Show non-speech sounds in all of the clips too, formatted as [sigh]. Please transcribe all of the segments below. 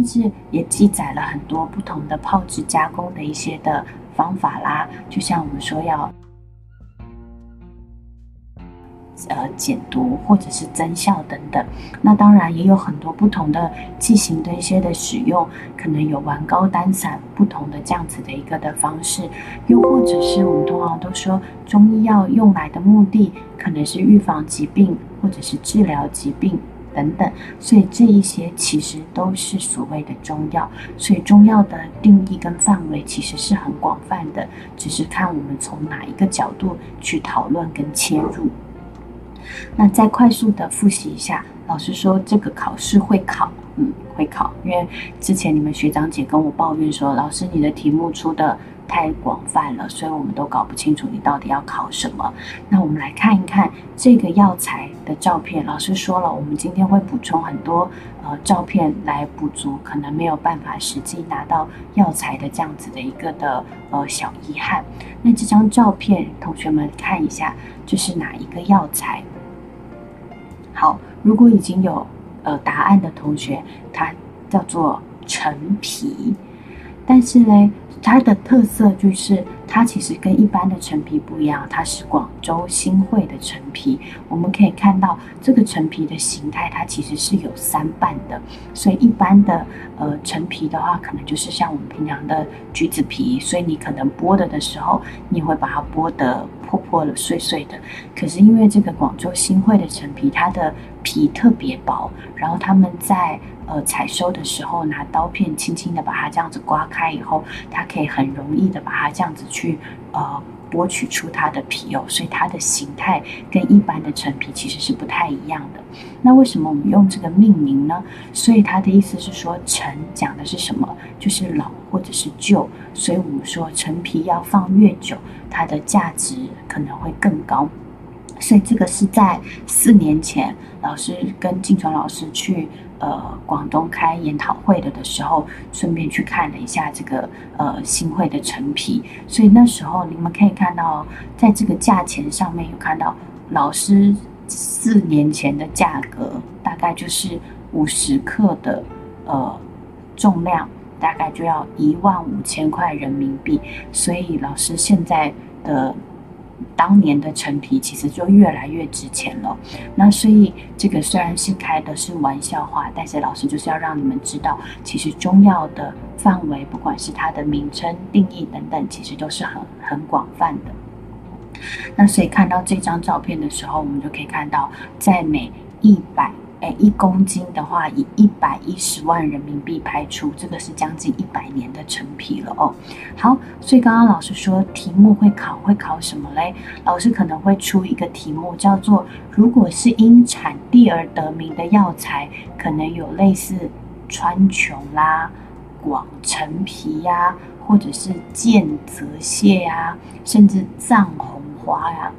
甚至也记载了很多不同的炮制加工的一些的方法啦，就像我们说要。呃，减毒或者是增效等等，那当然也有很多不同的剂型的一些的使用，可能有丸膏、单散不同的这样子的一个的方式，又或者是我们通常都说中医药用来的目的可能是预防疾病或者是治疗疾病等等，所以这一些其实都是所谓的中药，所以中药的定义跟范围其实是很广泛的，只是看我们从哪一个角度去讨论跟切入。那再快速的复习一下，老师说这个考试会考，嗯，会考，因为之前你们学长姐跟我抱怨说，老师你的题目出的太广泛了，所以我们都搞不清楚你到底要考什么。那我们来看一看这个药材的照片，老师说了，我们今天会补充很多呃照片来补足，可能没有办法实际拿到药材的这样子的一个的呃小遗憾。那这张照片，同学们看一下，这是哪一个药材？好，如果已经有呃答案的同学，它叫做陈皮，但是呢，它的特色就是它其实跟一般的陈皮不一样，它是广州新会的陈皮。我们可以看到这个陈皮的形态，它其实是有三瓣的，所以一般的呃陈皮的话，可能就是像我们平常的橘子皮，所以你可能剥的的时候，你会把它剥的。破破了、碎碎的，可是因为这个广州新会的陈皮，它的皮特别薄，然后他们在呃采收的时候，拿刀片轻轻的把它这样子刮开以后，它可以很容易的把它这样子去呃。剥取出它的皮哦，所以它的形态跟一般的陈皮其实是不太一样的。那为什么我们用这个命名呢？所以它的意思是说，陈讲的是什么？就是老或者是旧。所以我们说陈皮要放越久，它的价值可能会更高。所以这个是在四年前，老师跟静传老师去。呃，广东开研讨会的的时候，顺便去看了一下这个呃新会的陈皮，所以那时候你们可以看到，在这个价钱上面有看到老师四年前的价格，大概就是五十克的呃重量，大概就要一万五千块人民币，所以老师现在的。当年的陈皮其实就越来越值钱了，那所以这个虽然是开的是玩笑话，但是老师就是要让你们知道，其实中药的范围，不管是它的名称、定义等等，其实都是很很广泛的。那所以看到这张照片的时候，我们就可以看到，在每一百。哎，一公斤的话，以一百一十万人民币拍出，这个是将近一百年的陈皮了哦。好，所以刚刚老师说题目会考，会考什么嘞？老师可能会出一个题目，叫做如果是因产地而得名的药材，可能有类似川穹啦、广陈皮呀，或者是剑泽泻呀，甚至藏红花呀。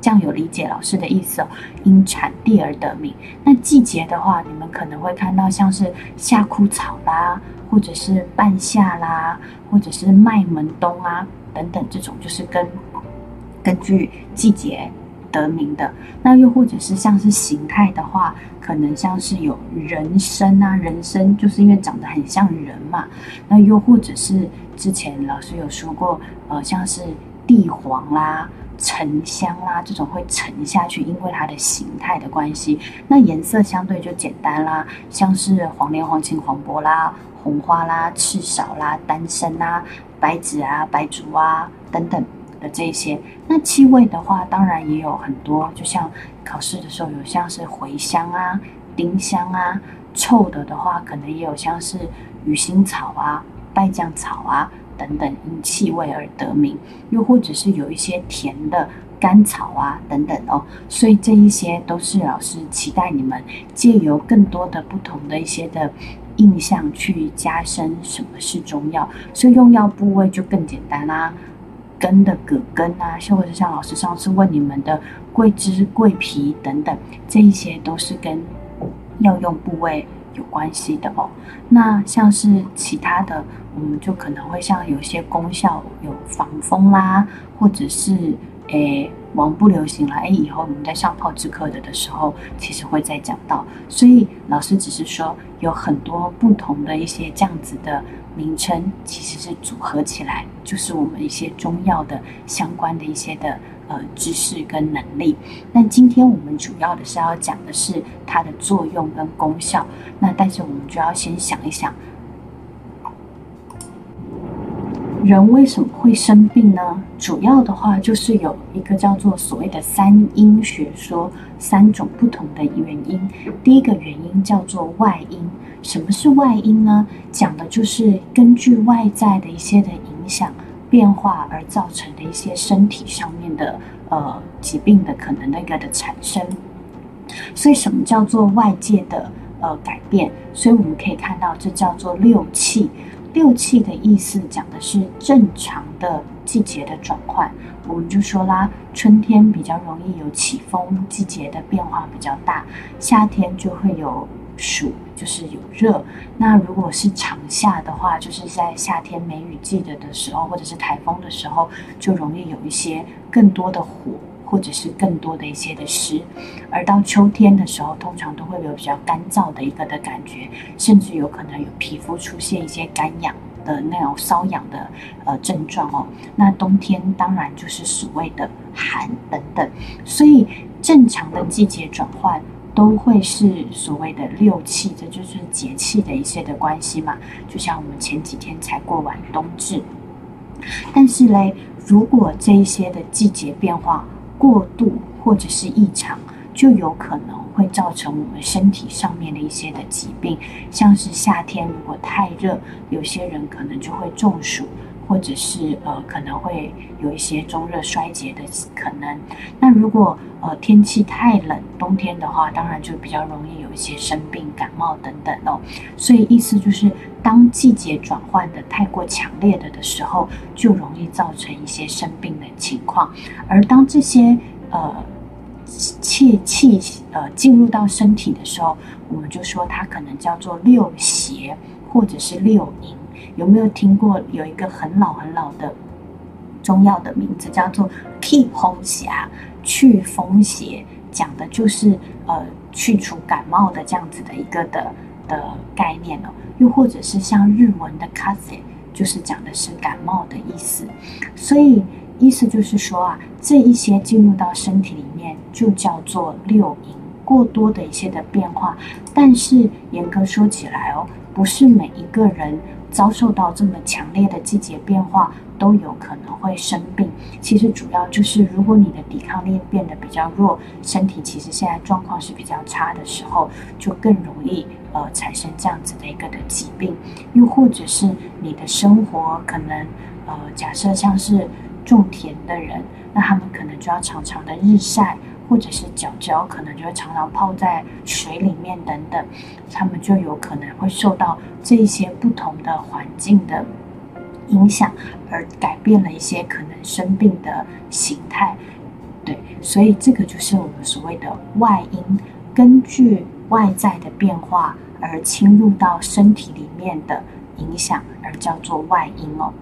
这样有理解老师的意思哦，因产地而得名。那季节的话，你们可能会看到像是夏枯草啦，或者是半夏啦，或者是麦门冬啊等等，这种就是跟根据季节得名的。那又或者是像是形态的话，可能像是有人参啊，人参就是因为长得很像人嘛。那又或者是之前老师有说过，呃，像是地黄啦。沉香啦，这种会沉下去，因为它的形态的关系。那颜色相对就简单啦，像是黄连、黄芩、黄柏啦、红花啦、赤芍啦、丹参啦、白芷啊、白术啊等等的这些。那气味的话，当然也有很多，就像考试的时候有像是茴香啊、丁香啊。臭的的话，可能也有像是鱼腥草啊、败酱草啊。等等，因气味而得名，又或者是有一些甜的甘草啊，等等哦，所以这一些都是老师期待你们借由更多的不同的一些的印象去加深什么是中药，所以用药部位就更简单啦，根的葛根啊，或者像老师上次问你们的桂枝、桂皮等等，这一些都是跟药用部位。有关系的哦，那像是其他的，我们就可能会像有些功效有防风啦，或者是诶，王不留行了，诶，以后我们在上炮制课的的时候，其实会再讲到。所以老师只是说，有很多不同的一些这样子的名称，其实是组合起来，就是我们一些中药的相关的一些的呃知识跟能力。那今天我们主要的是要讲的是它的作用跟功效。那但是我们就要先想一想。人为什么会生病呢？主要的话就是有一个叫做所谓的三因学说，三种不同的原因。第一个原因叫做外因。什么是外因呢？讲的就是根据外在的一些的影响变化而造成的一些身体上面的呃疾病的可能那个的产生。所以什么叫做外界的呃改变？所以我们可以看到，这叫做六气。六气的意思讲的是正常的季节的转换，我们就说啦，春天比较容易有起风，季节的变化比较大；夏天就会有暑，就是有热。那如果是长夏的话，就是在夏天梅雨季的的时候，或者是台风的时候，就容易有一些更多的火。或者是更多的一些的湿，而到秋天的时候，通常都会有比较干燥的一个的感觉，甚至有可能有皮肤出现一些干痒的那种瘙痒的呃症状哦。那冬天当然就是所谓的寒等等，所以正常的季节转换都会是所谓的六气，这就是节气的一些的关系嘛。就像我们前几天才过完冬至，但是嘞，如果这一些的季节变化，过度或者是异常，就有可能会造成我们身体上面的一些的疾病，像是夏天如果太热，有些人可能就会中暑，或者是呃可能会有一些中热衰竭的可能。那如果呃天气太冷，冬天的话，当然就比较容易有一些生病、感冒等等哦。所以意思就是，当季节转换的太过强烈的的时候，就容易造成一些生病的情况。而当这些呃气气呃进入到身体的时候，我们就说它可能叫做六邪或者是六淫。有没有听过有一个很老很老的中药的名字叫做祛风邪？祛风邪讲的就是呃去除感冒的这样子的一个的的概念哦。又或者是像日文的 k a z e 就是讲的是感冒的意思。所以意思就是说啊，这一些进入到身体里面就叫做六淫，过多的一些的变化。但是严格说起来哦，不是每一个人。遭受到这么强烈的季节变化，都有可能会生病。其实主要就是，如果你的抵抗力变得比较弱，身体其实现在状况是比较差的时候，就更容易呃产生这样子的一个的疾病。又或者是你的生活可能呃，假设像是种田的人，那他们可能就要常常的日晒。或者是脚脚可能就会常常泡在水里面等等，他们就有可能会受到这些不同的环境的影响，而改变了一些可能生病的形态。对，所以这个就是我们所谓的外因，根据外在的变化而侵入到身体里面的影响，而叫做外因哦。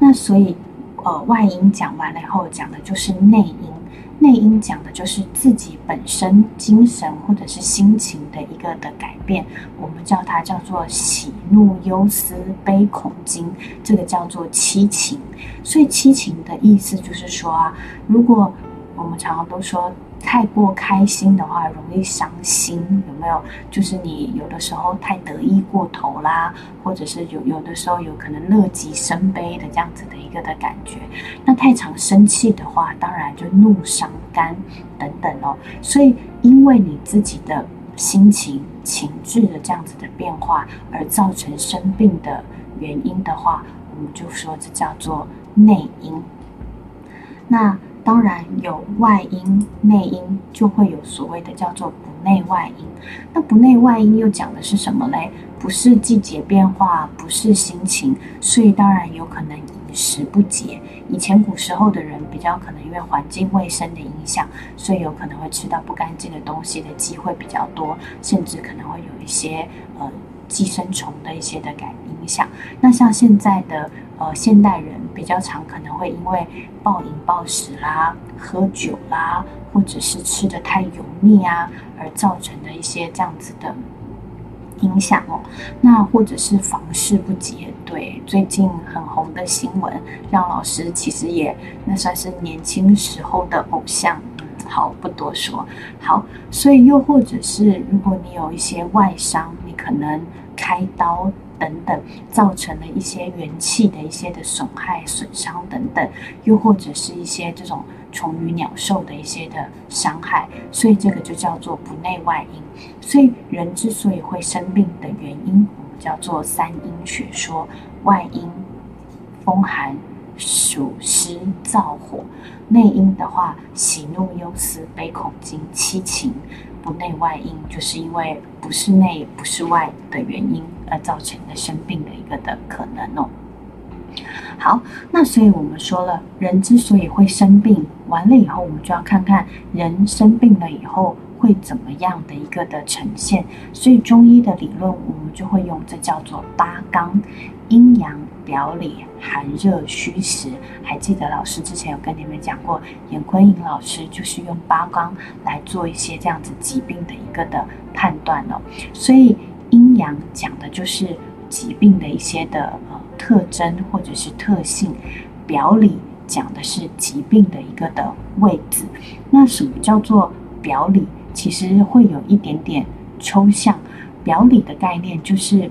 那所以，呃，外因讲完了以后，讲的就是内因。内因讲的就是自己本身精神或者是心情的一个的改变，我们叫它叫做喜怒忧思悲恐惊，这个叫做七情。所以七情的意思就是说啊，如果我们常常都说。太过开心的话，容易伤心，有没有？就是你有的时候太得意过头啦，或者是有有的时候有可能乐极生悲的这样子的一个的感觉。那太常生气的话，当然就怒伤肝等等哦。所以，因为你自己的心情情志的这样子的变化而造成生病的原因的话，我们就说这叫做内因。那。当然有外因、内因，就会有所谓的叫做不内外因。那不内外因又讲的是什么嘞？不是季节变化，不是心情，所以当然有可能饮食不节。以前古时候的人比较可能因为环境卫生的影响，所以有可能会吃到不干净的东西的机会比较多，甚至可能会有一些呃寄生虫的一些的感影响。那像现在的呃现代人比较常可能会因为暴饮暴食啦、喝酒啦，或者是吃的太油腻啊，而造成的一些这样子的。影响哦，那或者是房事不节，对，最近很红的新闻，让老师其实也那算是年轻时候的偶像，嗯，好不多说，好，所以又或者是如果你有一些外伤，你可能开刀等等，造成了一些元气的一些的损害、损伤等等，又或者是一些这种。虫鱼鸟兽的一些的伤害，所以这个就叫做不内外因。所以人之所以会生病的原因，我们叫做三因学说：外因风寒暑湿燥火；内因的话，喜怒忧思悲恐惊七情；不内外因，就是因为不是内不是外的原因而造成的生病的一个的可能哦。好，那所以我们说了，人之所以会生病，完了以后，我们就要看看人生病了以后会怎么样的一个的呈现。所以中医的理论，我们就会用这叫做八纲：阴阳、表里、寒热、虚实。还记得老师之前有跟你们讲过，严坤颖老师就是用八纲来做一些这样子疾病的一个的判断哦。所以阴阳讲的就是疾病的一些的呃。特征或者是特性，表里讲的是疾病的一个的位置。那什么叫做表里？其实会有一点点抽象。表里的概念就是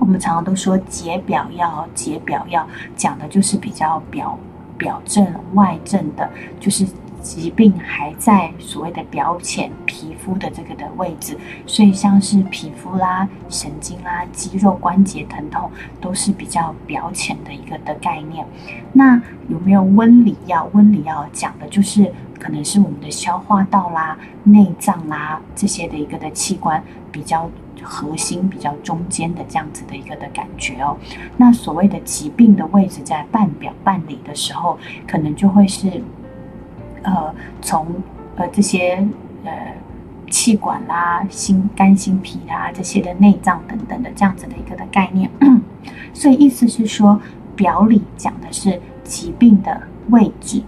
我们常常都说解表药，解表药讲的就是比较表表症外症的，就是。疾病还在所谓的表浅皮肤的这个的位置，所以像是皮肤啦、神经啦、肌肉关节疼痛，都是比较表浅的一个的概念。那有没有温里药？温里药讲的就是可能是我们的消化道啦、内脏啦这些的一个的器官比较核心、比较中间的这样子的一个的感觉哦。那所谓的疾病的位置在半表半里的时候，可能就会是。呃，从呃这些呃气管啦、心肝心脾啦这些的内脏等等的这样子的一个的概念，[clears throat] 所以意思是说，表里讲的是疾病的位置，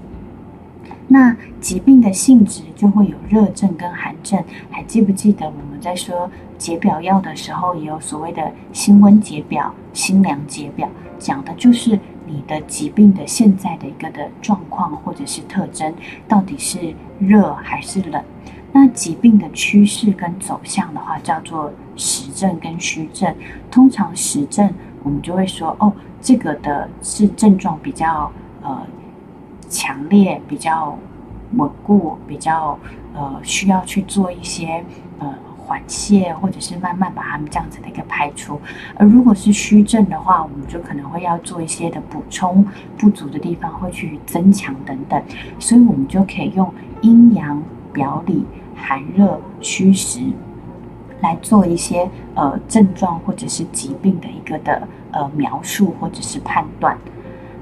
那疾病的性质就会有热症跟寒症。还记不记得我们在说解表药的时候，也有所谓的辛温解表、辛凉解表，讲的就是。你的疾病的现在的一个的状况或者是特征，到底是热还是冷？那疾病的趋势跟走向的话，叫做实症跟虚症。通常实症，我们就会说，哦，这个的是症状比较呃强烈、比较稳固、比较呃需要去做一些呃。缓泻，或者是慢慢把它们这样子的一个排除。而如果是虚症的话，我们就可能会要做一些的补充，不足的地方会去增强等等。所以，我们就可以用阴阳、表里、寒热、虚实来做一些呃症状或者是疾病的一个的呃描述或者是判断。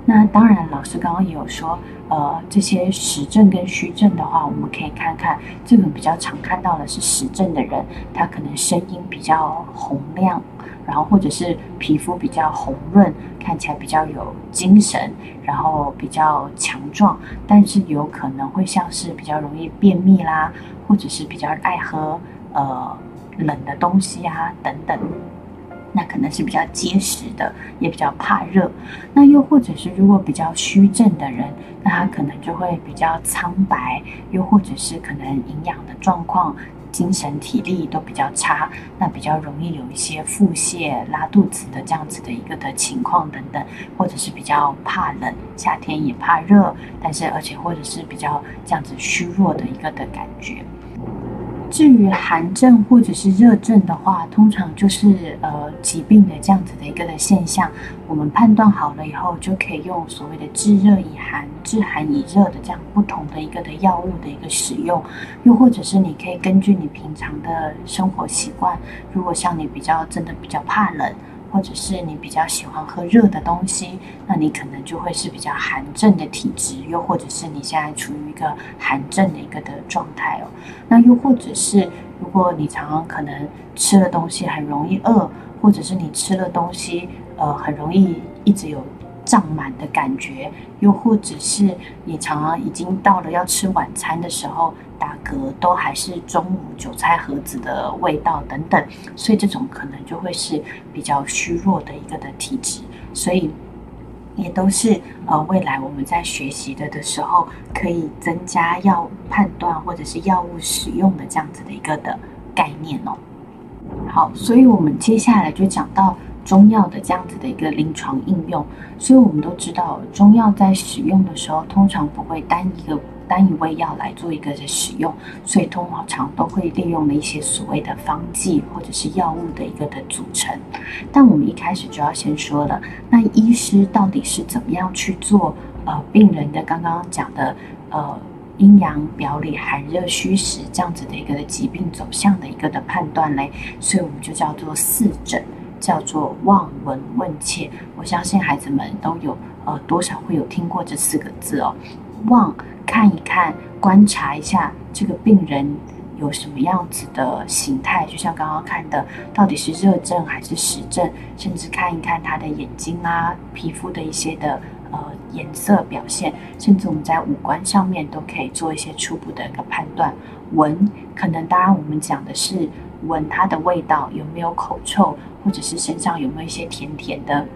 那当然，老师刚刚也有说。呃，这些实症跟虚症的话，我们可以看看，这个比较常看到的是实症的人，他可能声音比较洪亮，然后或者是皮肤比较红润，看起来比较有精神，然后比较强壮，但是有可能会像是比较容易便秘啦，或者是比较爱喝呃冷的东西啊等等。那可能是比较结实的，也比较怕热。那又或者是如果比较虚症的人，那他可能就会比较苍白，又或者是可能营养的状况、精神体力都比较差，那比较容易有一些腹泻、拉肚子的这样子的一个的情况等等，或者是比较怕冷，夏天也怕热，但是而且或者是比较这样子虚弱的一个的感觉。至于寒症或者是热症的话，通常就是呃疾病的这样子的一个的现象。我们判断好了以后，就可以用所谓的治热以寒、治寒以热的这样不同的一个的药物的一个使用。又或者是你可以根据你平常的生活习惯，如果像你比较真的比较怕冷。或者是你比较喜欢喝热的东西，那你可能就会是比较寒症的体质，又或者是你现在处于一个寒症的一个的状态哦。那又或者是如果你常常可能吃了东西很容易饿，或者是你吃了东西呃很容易一直有胀满的感觉，又或者是你常常已经到了要吃晚餐的时候打嗝，都还是中午韭菜盒子的味道等等，所以这种可能就会是比较虚弱的一个的体质，所以。也都是呃，未来我们在学习的的时候，可以增加药判断或者是药物使用的这样子的一个的概念哦。好，所以我们接下来就讲到中药的这样子的一个临床应用。所以我们都知道，中药在使用的时候，通常不会单一个。单一味药来做一个的使用，所以通常都会利用了一些所谓的方剂或者是药物的一个的组成。但我们一开始就要先说了，那医师到底是怎么样去做呃病人的刚刚讲的呃阴阳表里寒热虚实这样子的一个疾病走向的一个的判断嘞？所以我们就叫做四诊，叫做望闻问切。我相信孩子们都有呃多少会有听过这四个字哦，望。看一看，观察一下这个病人有什么样子的形态，就像刚刚看的，到底是热症还是实症，甚至看一看他的眼睛啊、皮肤的一些的呃颜色表现，甚至我们在五官上面都可以做一些初步的一个判断。闻，可能当然我们讲的是闻它的味道有没有口臭，或者是身上有没有一些甜甜的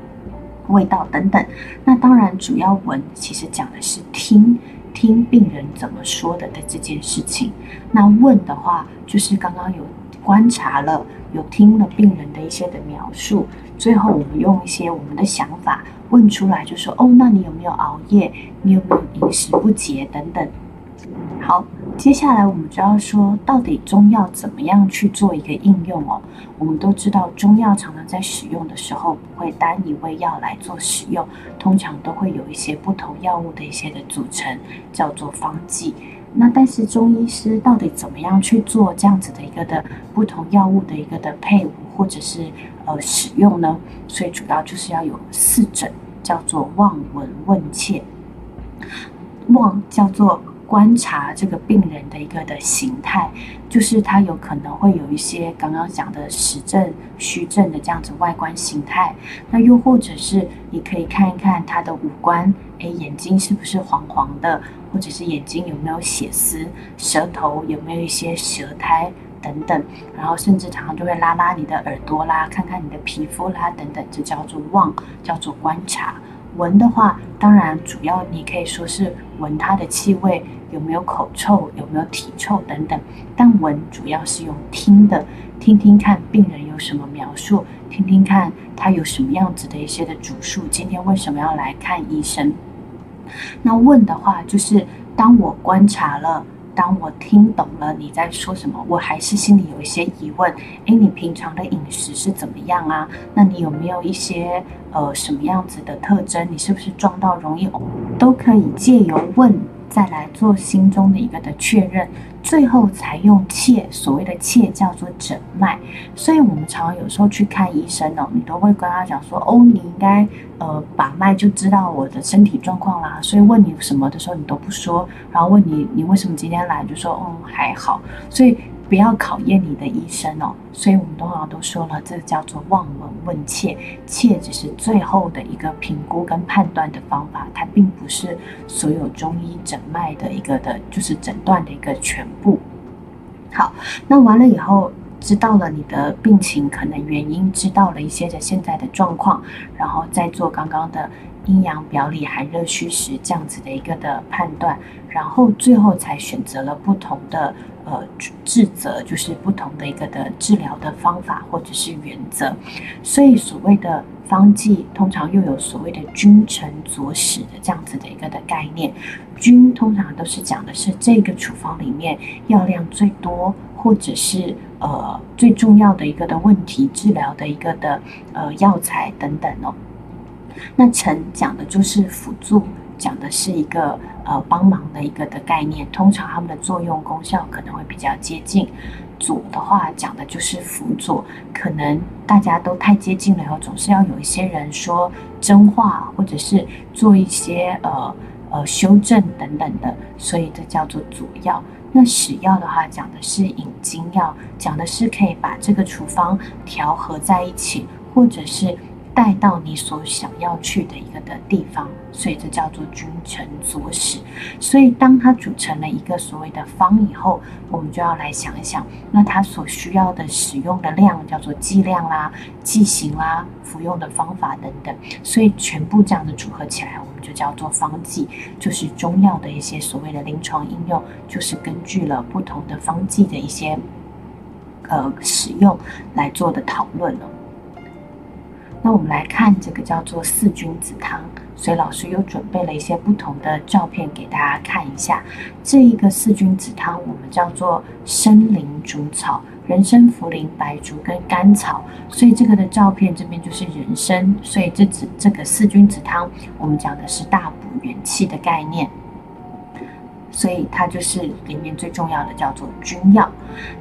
味道等等。那当然主要闻，其实讲的是听。听病人怎么说的的这件事情，那问的话就是刚刚有观察了，有听了病人的一些的描述，最后我们用一些我们的想法问出来，就说哦，那你有没有熬夜？你有没有饮食不节等等？好。接下来我们就要说，到底中药怎么样去做一个应用哦？我们都知道，中药常常在使用的时候不会单一味药来做使用，通常都会有一些不同药物的一些的组成，叫做方剂。那但是中医师到底怎么样去做这样子的一个的不同药物的一个的配伍或者是呃使用呢？所以主要就是要有四诊，叫做望闻问切。望叫做。观察这个病人的一个的形态，就是他有可能会有一些刚刚讲的实症、虚症的这样子外观形态。那又或者是你可以看一看他的五官，诶，眼睛是不是黄黄的，或者是眼睛有没有血丝，舌头有没有一些舌苔等等。然后甚至常常就会拉拉你的耳朵啦，看看你的皮肤啦等等，这叫做望，叫做观察。闻的话，当然主要你可以说是闻它的气味。有没有口臭，有没有体臭等等，但闻主要是用听的，听听看病人有什么描述，听听看他有什么样子的一些的主诉，今天为什么要来看医生？那问的话，就是当我观察了，当我听懂了你在说什么，我还是心里有一些疑问。诶，你平常的饮食是怎么样啊？那你有没有一些呃什么样子的特征？你是不是撞到容易呕？都可以借由问。再来做心中的一个的确认，最后才用切，所谓的切叫做诊脉。所以，我们常常有时候去看医生哦，你都会跟他讲说：“哦，你应该呃把脉就知道我的身体状况啦。”所以问你什么的时候，你都不说，然后问你你为什么今天来，就说：“嗯，还好。”所以。不要考验你的医生哦，所以我们通常都说了，这叫做望闻问切，切只是最后的一个评估跟判断的方法，它并不是所有中医诊脉的一个的，就是诊断的一个全部。好，那完了以后，知道了你的病情可能原因，知道了一些的现在的状况，然后再做刚刚的阴阳表里寒热虚实这样子的一个的判断，然后最后才选择了不同的。呃，治则就是不同的一个的治疗的方法或者是原则，所以所谓的方剂通常又有所谓的君臣佐使的这样子的一个的概念。君通常都是讲的是这个处方里面药量最多，或者是呃最重要的一个的问题治疗的一个的呃药材等等哦。那臣讲的就是辅助。讲的是一个呃帮忙的一个的概念，通常他们的作用功效可能会比较接近。左的话讲的就是辅佐，可能大家都太接近了以后，总是要有一些人说真话，或者是做一些呃呃修正等等的，所以这叫做佐药。那使药的话讲的是引经药，讲的是可以把这个处方调和在一起，或者是。带到你所想要去的一个的地方，所以这叫做君臣佐使。所以当它组成了一个所谓的方以后，我们就要来想一想，那它所需要的使用的量叫做剂量啦、剂型啦、服用的方法等等。所以全部这样的组合起来，我们就叫做方剂，就是中药的一些所谓的临床应用，就是根据了不同的方剂的一些呃使用来做的讨论了。那我们来看这个叫做四君子汤，所以老师又准备了一些不同的照片给大家看一下。这一个四君子汤，我们叫做参苓竹草，人参、茯苓、白术跟甘草。所以这个的照片这边就是人参，所以这只这个四君子汤，我们讲的是大补元气的概念。所以它就是里面最重要的，叫做君药。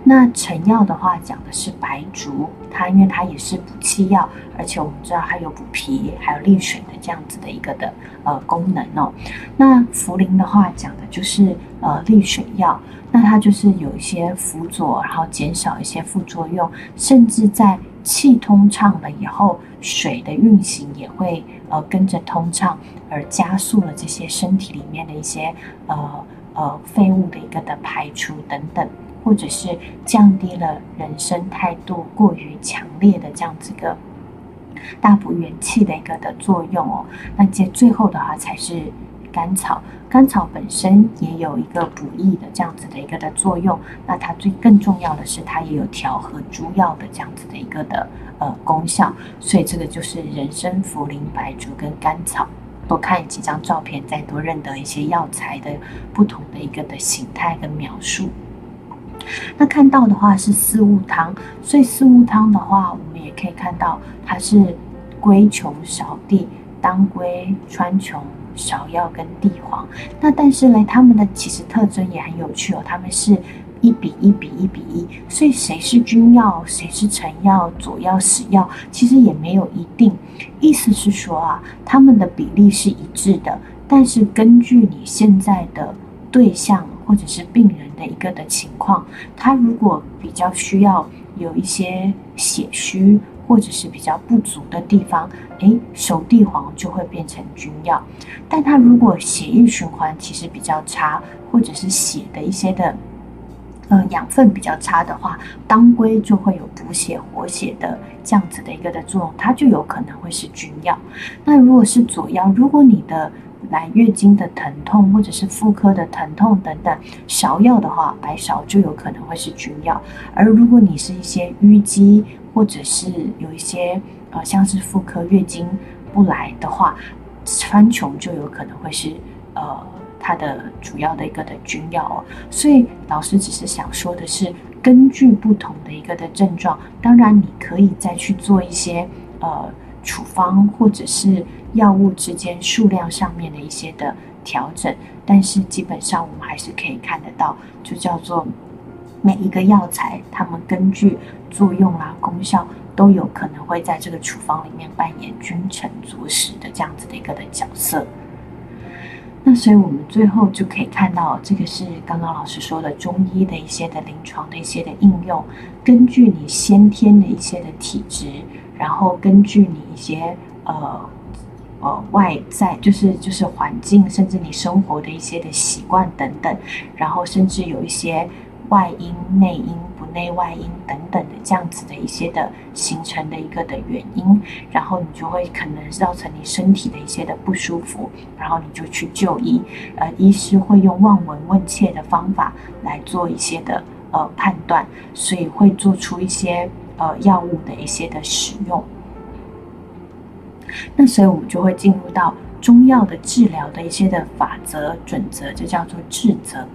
那成药的话，讲的是白术，它因为它也是补气药，而且我们知道它有补脾、还有利水的这样子的一个的呃功能哦。那茯苓的话，讲的就是呃利水药，那它就是有一些辅佐，然后减少一些副作用，甚至在气通畅了以后，水的运行也会呃跟着通畅，而加速了这些身体里面的一些呃。呃，废物的一个的排除等等，或者是降低了人生态度过于强烈的这样子个大补元气的一个的作用哦。那接最后的话才是甘草，甘草本身也有一个补益的这样子的一个的作用。那它最更重要的是，它也有调和诸药的这样子的一个的呃功效。所以这个就是人参、茯苓、白术跟甘草。多看几张照片，再多认得一些药材的不同的一个的形态跟描述。那看到的话是四物汤，所以四物汤的话，我们也可以看到它是归穷少地，当归、川穹、芍药跟地黄。那但是呢，它们的其实特征也很有趣哦，它们是。一比一比一比一，所以谁是君药，谁是臣药、佐药、使药，其实也没有一定。意思是说啊，他们的比例是一致的，但是根据你现在的对象或者是病人的一个的情况，他如果比较需要有一些血虚或者是比较不足的地方，诶，熟地黄就会变成君药。但他如果血液循环其实比较差，或者是血的一些的。呃，养分比较差的话，当归就会有补血活血的这样子的一个的作用，它就有可能会是君药。那如果是佐药，如果你的来月经的疼痛或者是妇科的疼痛等等，芍药的话，白芍就有可能会是君药。而如果你是一些淤积或者是有一些呃像是妇科月经不来的话，川穹就有可能会是呃。它的主要的一个的君药哦，所以老师只是想说的是，根据不同的一个的症状，当然你可以再去做一些呃处方或者是药物之间数量上面的一些的调整，但是基本上我们还是可以看得到，就叫做每一个药材，它们根据作用啊功效，都有可能会在这个处方里面扮演君臣佐使的这样子的一个的角色。那所以，我们最后就可以看到，这个是刚刚老师说的中医的一些的临床的一些的应用，根据你先天的一些的体质，然后根据你一些呃呃外在，就是就是环境，甚至你生活的一些的习惯等等，然后甚至有一些。外因、内因、内外因等等的这样子的一些的形成的一个的原因，然后你就会可能造成你身体的一些的不舒服，然后你就去就医，呃，医师会用望闻问切的方法来做一些的呃判断，所以会做出一些呃药物的一些的使用。那所以我们就会进入到中药的治疗的一些的法则准则，就叫做治则。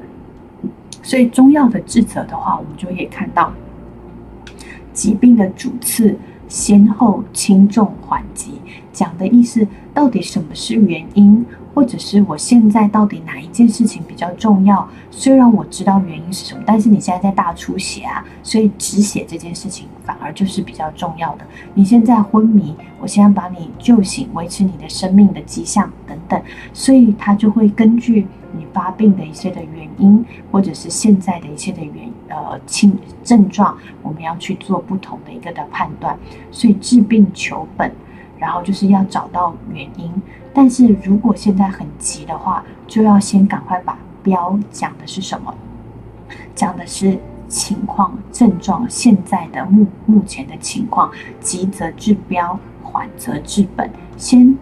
所以中药的治则的话，我们就可以看到疾病的主次先后轻重缓急，讲的意思到底什么是原因，或者是我现在到底哪一件事情比较重要？虽然我知道原因是什么，但是你现在在大出血啊，所以止血这件事情反而就是比较重要的。你现在昏迷，我现在把你救醒，维持你的生命的迹象等等，所以他就会根据。你发病的一些的原因，或者是现在的一些的原呃轻症状，我们要去做不同的一个的判断。所以治病求本，然后就是要找到原因。但是如果现在很急的话，就要先赶快把标讲的是什么，讲的是情况、症状，现在的目目前的情况，急则治标，缓则治本。先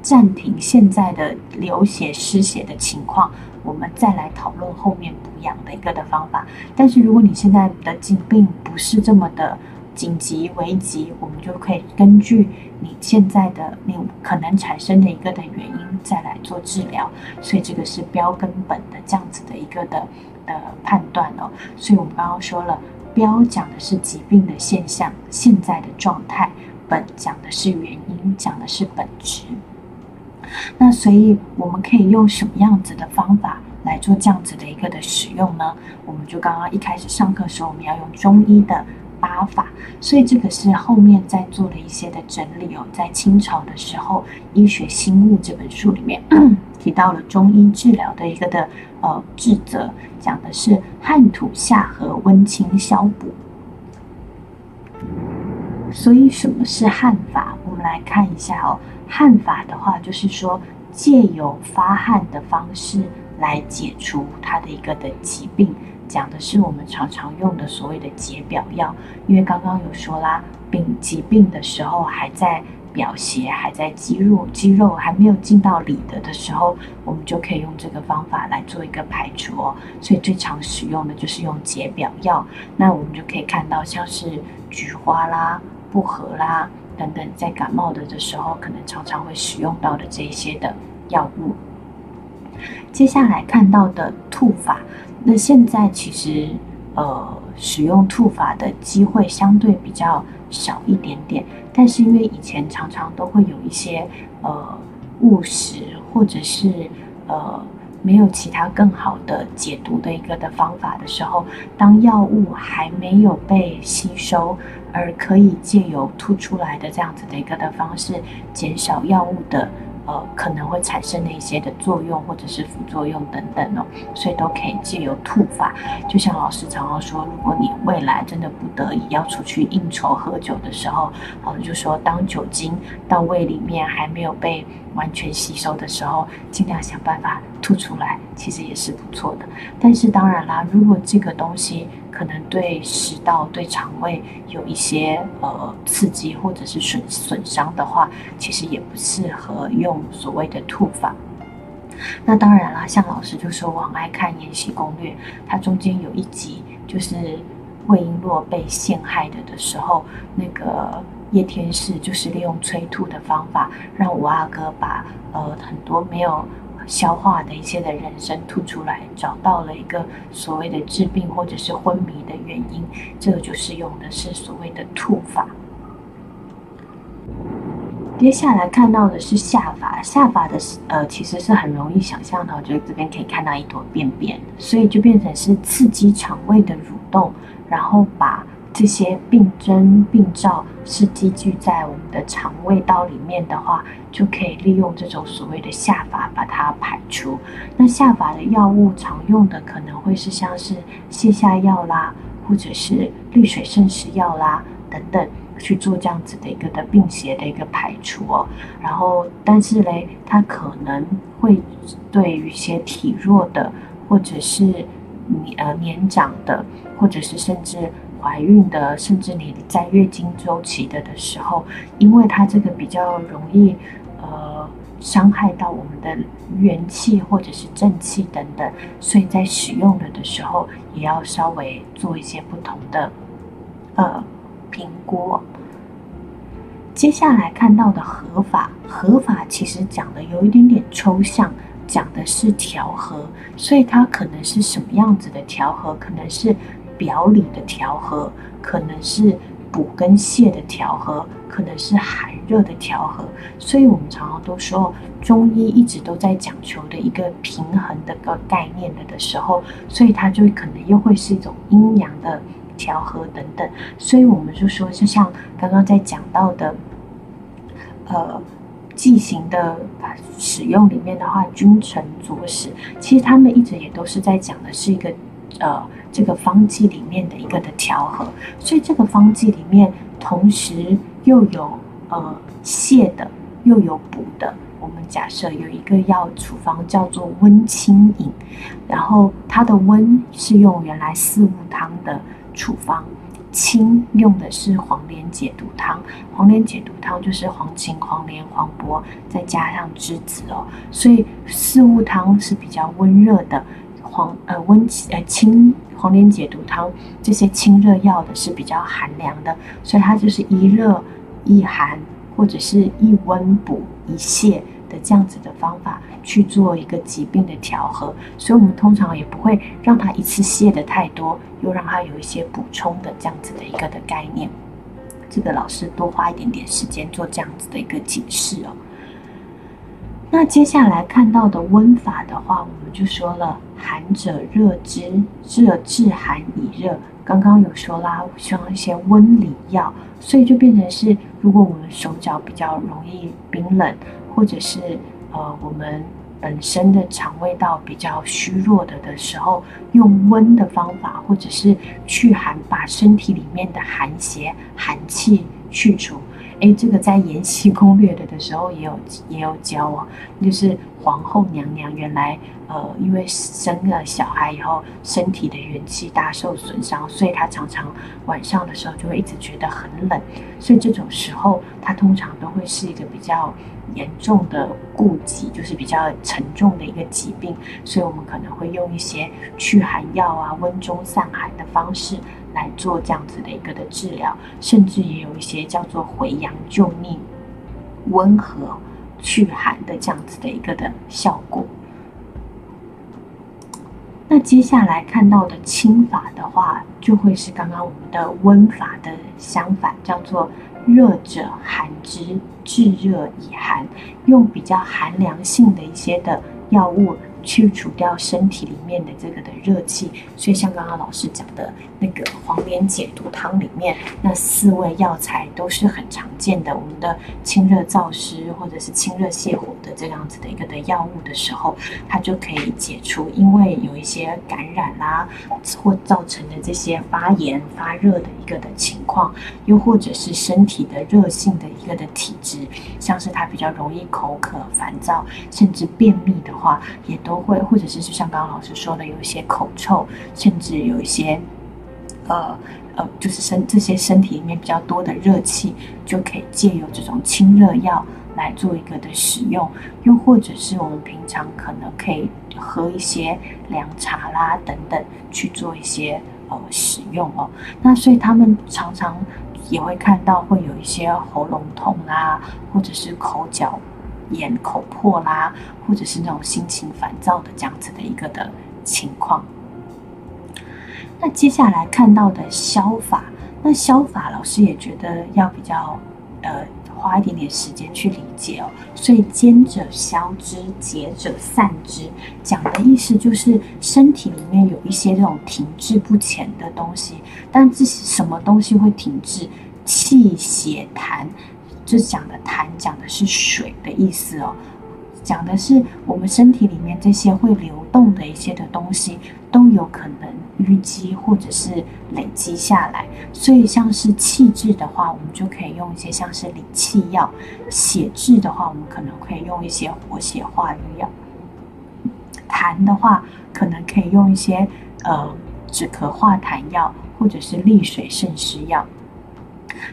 暂停现在的流血失血的情况，我们再来讨论后面补养的一个的方法。但是如果你现在的疾病不是这么的，紧急危急，我们就可以根据你现在的你可能产生的一个的原因再来做治疗，所以这个是标根本的这样子的一个的的判断哦。所以我们刚刚说了，标讲的是疾病的现象，现在的状态；本讲的是原因，讲的是本质。那所以我们可以用什么样子的方法来做这样子的一个的使用呢？我们就刚刚一开始上课时候，我们要用中医的。八法，所以这个是后面在做了一些的整理哦。在清朝的时候，《医学新物》这本书里面 [clears throat] 提到了中医治疗的一个的呃治则，讲的是汗土下和温清消补。所以什么是汗法？我们来看一下哦。汗法的话，就是说借由发汗的方式来解除它的一个的疾病。讲的是我们常常用的所谓的解表药，因为刚刚有说啦，病疾病的时候还在表邪，还在肌肉，肌肉还没有进到里的的时候，我们就可以用这个方法来做一个排除哦。所以最常使用的就是用解表药。那我们就可以看到，像是菊花啦、薄荷啦等等，在感冒的的时候，可能常常会使用到的这些的药物。接下来看到的吐法。那现在其实，呃，使用吐法的机会相对比较少一点点，但是因为以前常常都会有一些呃误食，或者是呃没有其他更好的解毒的一个的方法的时候，当药物还没有被吸收，而可以借由吐出来的这样子的一个的方式，减少药物的。呃，可能会产生的一些的作用或者是副作用等等哦，所以都可以借由吐法。就像老师常常说，如果你未来真的不得已要出去应酬喝酒的时候，老师就说，当酒精到胃里面还没有被完全吸收的时候，尽量想办法吐出来，其实也是不错的。但是当然啦，如果这个东西，可能对食道、对肠胃有一些呃刺激或者是损损伤的话，其实也不适合用所谓的吐法。那当然啦，像老师就说我很爱看《延禧攻略》，它中间有一集就是魏璎珞被陷害的的时候，那个叶天士就是利用催吐的方法，让五阿哥把呃很多没有。消化的一些的人参吐出来，找到了一个所谓的治病或者是昏迷的原因，这个就是用的是所谓的吐法。接下来看到的是下法，下法的呃其实是很容易想象的，我觉得这边可以看到一坨便便，所以就变成是刺激肠胃的蠕动，然后把。这些病征病灶是积聚在我们的肠胃道里面的话，就可以利用这种所谓的下法把它排出。那下法的药物常用的可能会是像是泻下药啦，或者是利水渗湿药啦等等，去做这样子的一个的病邪的一个排除哦。然后，但是嘞，它可能会对于一些体弱的，或者是你呃年长的，或者是甚至。怀孕的，甚至你在月经周期的的时候，因为它这个比较容易，呃，伤害到我们的元气或者是正气等等，所以在使用了的时候，也要稍微做一些不同的，呃，评估。接下来看到的合法，合法其实讲的有一点点抽象，讲的是调和，所以它可能是什么样子的调和，可能是。表里的调和，可能是补跟泻的调和，可能是寒热的调和，所以我们常常都说中医一直都在讲求的一个平衡的个概念的的时候，所以它就可能又会是一种阴阳的调和等等，所以我们就说，就像刚刚在讲到的，呃，剂型的使用里面的话，君臣佐使，其实他们一直也都是在讲的是一个。呃，这个方剂里面的一个的调和，所以这个方剂里面同时又有呃泻的，又有补的。我们假设有一个药处方叫做温清饮，然后它的温是用原来四物汤的处方，清用的是黄连解毒汤。黄连解毒汤就是黄芩、黄连、黄柏再加上栀子哦，所以四物汤是比较温热的，黄呃温呃清黄连解毒汤这些清热药的是比较寒凉的，所以它就是一热一寒。或者是一温补一泻的这样子的方法去做一个疾病的调和，所以我们通常也不会让它一次泻的太多，又让它有一些补充的这样子的一个的概念。这个老师多花一点点时间做这样子的一个解释哦。那接下来看到的温法的话，我们就说了，寒者热之，热治寒以热。刚刚有说啦，需要一些温里药，所以就变成是，如果我们手脚比较容易冰冷，或者是呃我们本身的肠胃道比较虚弱的的时候，用温的方法，或者是去寒，把身体里面的寒邪、寒气去除。哎，这个在《延禧攻略》的的时候也有也有教哦，就是皇后娘娘原来。呃，因为生了小孩以后，身体的元气大受损伤，所以她常常晚上的时候就会一直觉得很冷。所以这种时候，她通常都会是一个比较严重的痼疾，就是比较沉重的一个疾病。所以我们可能会用一些驱寒药啊、温中散寒的方式来做这样子的一个的治疗，甚至也有一些叫做回阳救逆、温和祛寒的这样子的一个的效果。那接下来看到的清法的话，就会是刚刚我们的温法的相反，叫做热者寒之，治热以寒，用比较寒凉性的一些的药物。去除掉身体里面的这个的热气，所以像刚刚老师讲的那个黄连解毒汤里面那四味药材都是很常见的。我们的清热燥湿或者是清热泻火的这样子的一个的药物的时候，它就可以解除因为有一些感染啦或造成的这些发炎发热的一个的情况，又或者是身体的热性的一个的体质，像是它比较容易口渴、烦躁，甚至便秘的话，也。都会，或者是就像刚刚老师说的，有一些口臭，甚至有一些，呃呃，就是身这些身体里面比较多的热气，就可以借由这种清热药来做一个的使用，又或者是我们平常可能可以喝一些凉茶啦等等去做一些呃使用哦。那所以他们常常也会看到会有一些喉咙痛啦，或者是口角。眼口破啦，或者是那种心情烦躁的这样子的一个的情况。那接下来看到的消法，那消法老师也觉得要比较呃花一点点时间去理解哦。所以坚者消之，结者散之，讲的意思就是身体里面有一些这种停滞不前的东西，但这是什么东西会停滞？气血痰。这讲的痰讲的是水的意思哦，讲的是我们身体里面这些会流动的一些的东西都有可能淤积或者是累积下来，所以像是气滞的话，我们就可以用一些像是理气药；血滞的话，我们可能可以用一些活血化瘀药；痰的话，可能可以用一些呃止咳化痰药或者是利水渗湿药。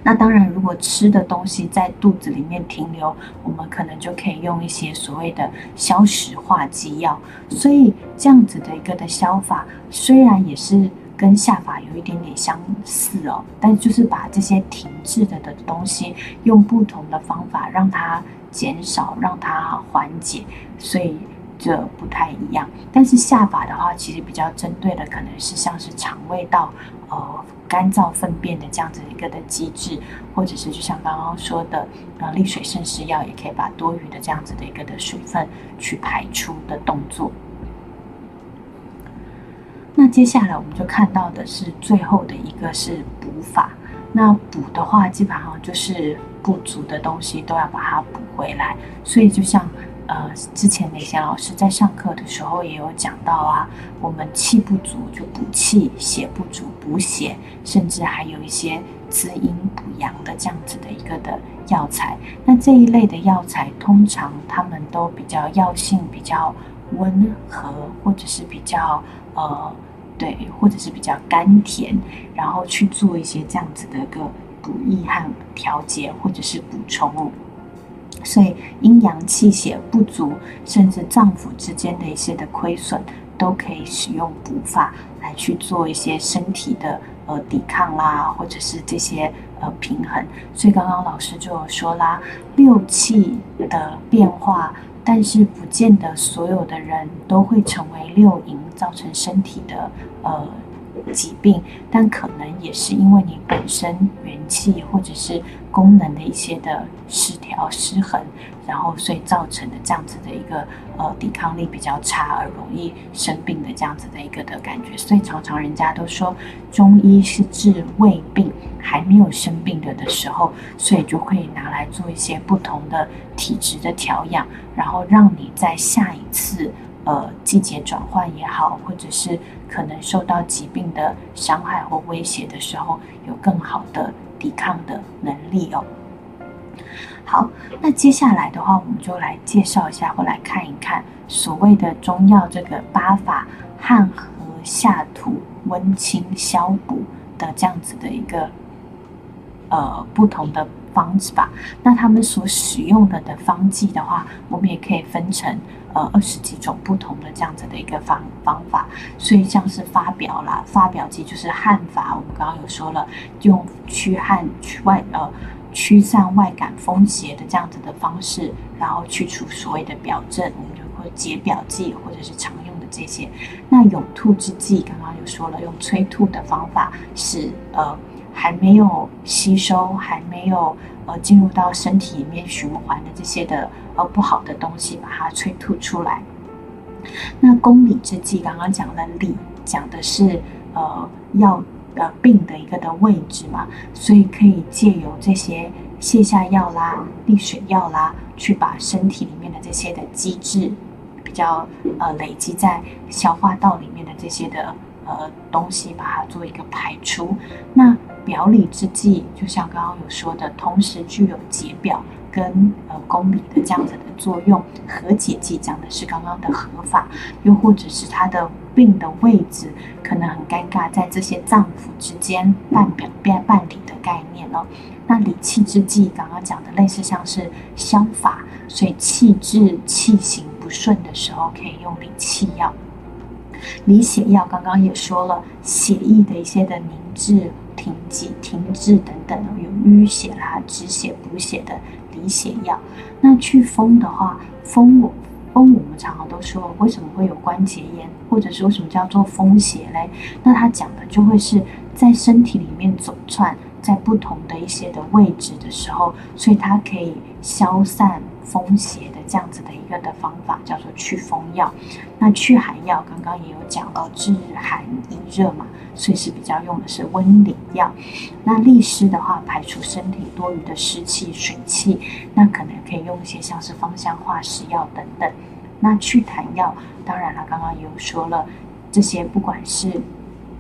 那当然，如果吃的东西在肚子里面停留，我们可能就可以用一些所谓的消食化积药。所以这样子的一个的消法，虽然也是跟下法有一点点相似哦，但就是把这些停滞的的东西，用不同的方法让它减少，让它缓解。所以。这不太一样，但是下法的话，其实比较针对的可能是像是肠胃道，呃，干燥粪便的这样子一个的机制，或者是就像刚刚说的，呃，利水渗湿药也可以把多余的这样子的一个的水分去排出的动作。那接下来我们就看到的是最后的一个是补法，那补的话基本上就是不足的东西都要把它补回来，所以就像。呃，之前那些老师在上课的时候也有讲到啊，我们气不足就补气，血不足补血，甚至还有一些滋阴补阳的这样子的一个的药材。那这一类的药材，通常他们都比较药性比较温和，或者是比较呃对，或者是比较甘甜，然后去做一些这样子的一个补益和调节，或者是补充。所以阴阳气血不足，甚至脏腑之间的一些的亏损，都可以使用补法来去做一些身体的呃抵抗啦，或者是这些呃平衡。所以刚刚老师就有说啦，六气的变化，但是不见得所有的人都会成为六淫，造成身体的呃。疾病，但可能也是因为你本身元气或者是功能的一些的失调失衡，然后所以造成的这样子的一个呃抵抗力比较差而容易生病的这样子的一个的感觉。所以常常人家都说中医是治胃病，还没有生病的的时候，所以就可以拿来做一些不同的体质的调养，然后让你在下一次。呃，季节转换也好，或者是可能受到疾病的伤害或威胁的时候，有更好的抵抗的能力哦。好，那接下来的话，我们就来介绍一下，或来看一看所谓的中药这个八法汗和下土温清消补的这样子的一个呃不同的方子吧。那他们所使用的的方剂的话，我们也可以分成。呃，二十几种不同的这样子的一个方方法，所以像是发表啦，发表剂就是汗法，我们刚刚有说了，用驱汗、驱外呃驱散外感风邪的这样子的方式，然后去除所谓的表症，我们就会解表剂或者是常用的这些。那涌吐之剂，刚刚有说了，用催吐的方法是呃还没有吸收，还没有呃进入到身体里面循环的这些的。呃不好的东西把它催吐出来。那公理之剂刚刚讲了理，讲的是呃药呃病的一个的位置嘛，所以可以借由这些泻下药啦、利水药啦，去把身体里面的这些的机制比较呃累积在消化道里面的这些的呃东西，把它做一个排出。那表里之剂，就像刚刚有说的，同时具有解表。跟呃公理的这样子的作用，和解剂讲的是刚刚的合法，又或者是它的病的位置可能很尴尬，在这些脏腑之间半表半半理的概念哦。那理气之剂刚刚讲的类似像是消法，所以气滞气行不顺的时候可以用理气药。理血药刚刚也说了，血液的一些的凝滞、停挤、停滞等等，有淤血啦、止血补血的。理血药，那祛风的话，风我风我们常常都说，为什么会有关节炎，或者是为什么叫做风邪嘞？那它讲的就会是在身体里面走窜，在不同的一些的位置的时候，所以它可以消散风邪的这样子的一个的方法，叫做祛风药。那祛寒药刚刚也有讲到，治寒以热嘛。所以是比较用的是温里药，那利湿的话，排除身体多余的湿气、水气，那可能可以用一些像是芳香化湿药等等。那祛痰药，当然了，刚刚也有说了，这些不管是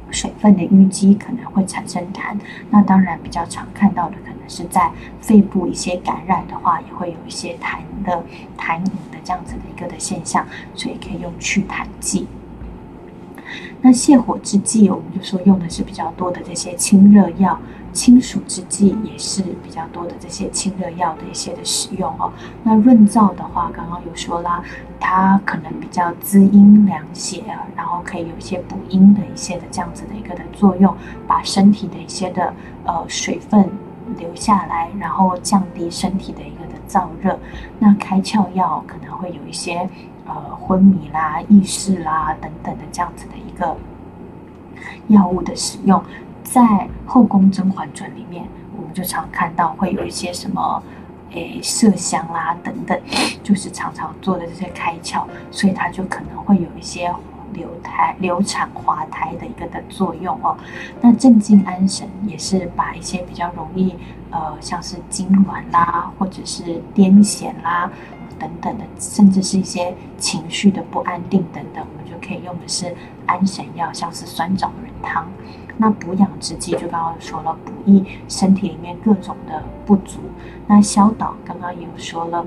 水分的淤积可能会产生痰，那当然比较常看到的是在肺部一些感染的话，也会有一些痰的痰饮的这样子的一个的现象，所以可以用祛痰剂。那泻火之剂，我们就说用的是比较多的这些清热药；清暑之剂也是比较多的这些清热药的一些的使用哦。那润燥的话，刚刚有说啦，它可能比较滋阴凉血，然后可以有一些补阴的一些的这样子的一个的作用，把身体的一些的呃水分留下来，然后降低身体的一个的燥热。那开窍药可能会有一些。呃，昏迷啦、意识啦等等的这样子的一个药物的使用，在《后宫甄嬛传》里面，我们就常看到会有一些什么，诶，麝香啦等等，就是常常做的这些开窍，所以它就可能会有一些流胎、流产、滑胎的一个的作用哦。那镇静安神也是把一些比较容易，呃，像是痉挛啦，或者是癫痫啦。等等的，甚至是一些情绪的不安定等等，我们就可以用的是安神药，像是酸枣仁汤，那补养之剂就刚刚说了，补益身体里面各种的不足。那消导刚刚也有说了。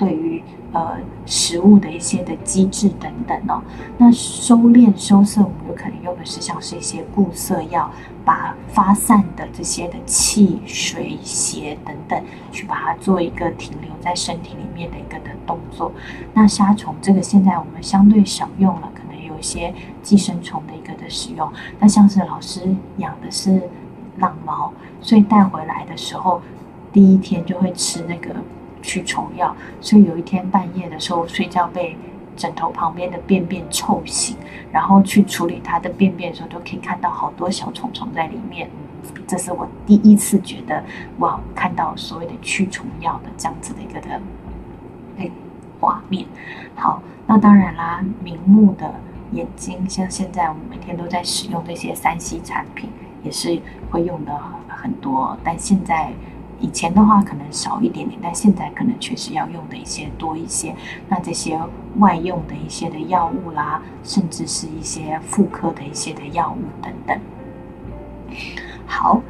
对于呃食物的一些的机制等等哦，那收敛收涩，我们有可能用的是像是一些固涩药，把发散的这些的气、水、邪等等，去把它做一个停留在身体里面的一个的动作。那杀虫这个现在我们相对少用了，可能有一些寄生虫的一个的使用。那像是老师养的是浪猫，所以带回来的时候，第一天就会吃那个。驱虫药，所以有一天半夜的时候睡觉被枕头旁边的便便臭醒，然后去处理它的便便的时候，就可以看到好多小虫虫在里面。这是我第一次觉得哇，看到所谓的驱虫药的这样子的一个的哎画面。好，那当然啦，明目的眼睛，像现在我们每天都在使用这些三 C 产品，也是会用的很多，但现在。以前的话可能少一点点，但现在可能确实要用的一些多一些。那这些外用的一些的药物啦，甚至是一些妇科的一些的药物等等。好，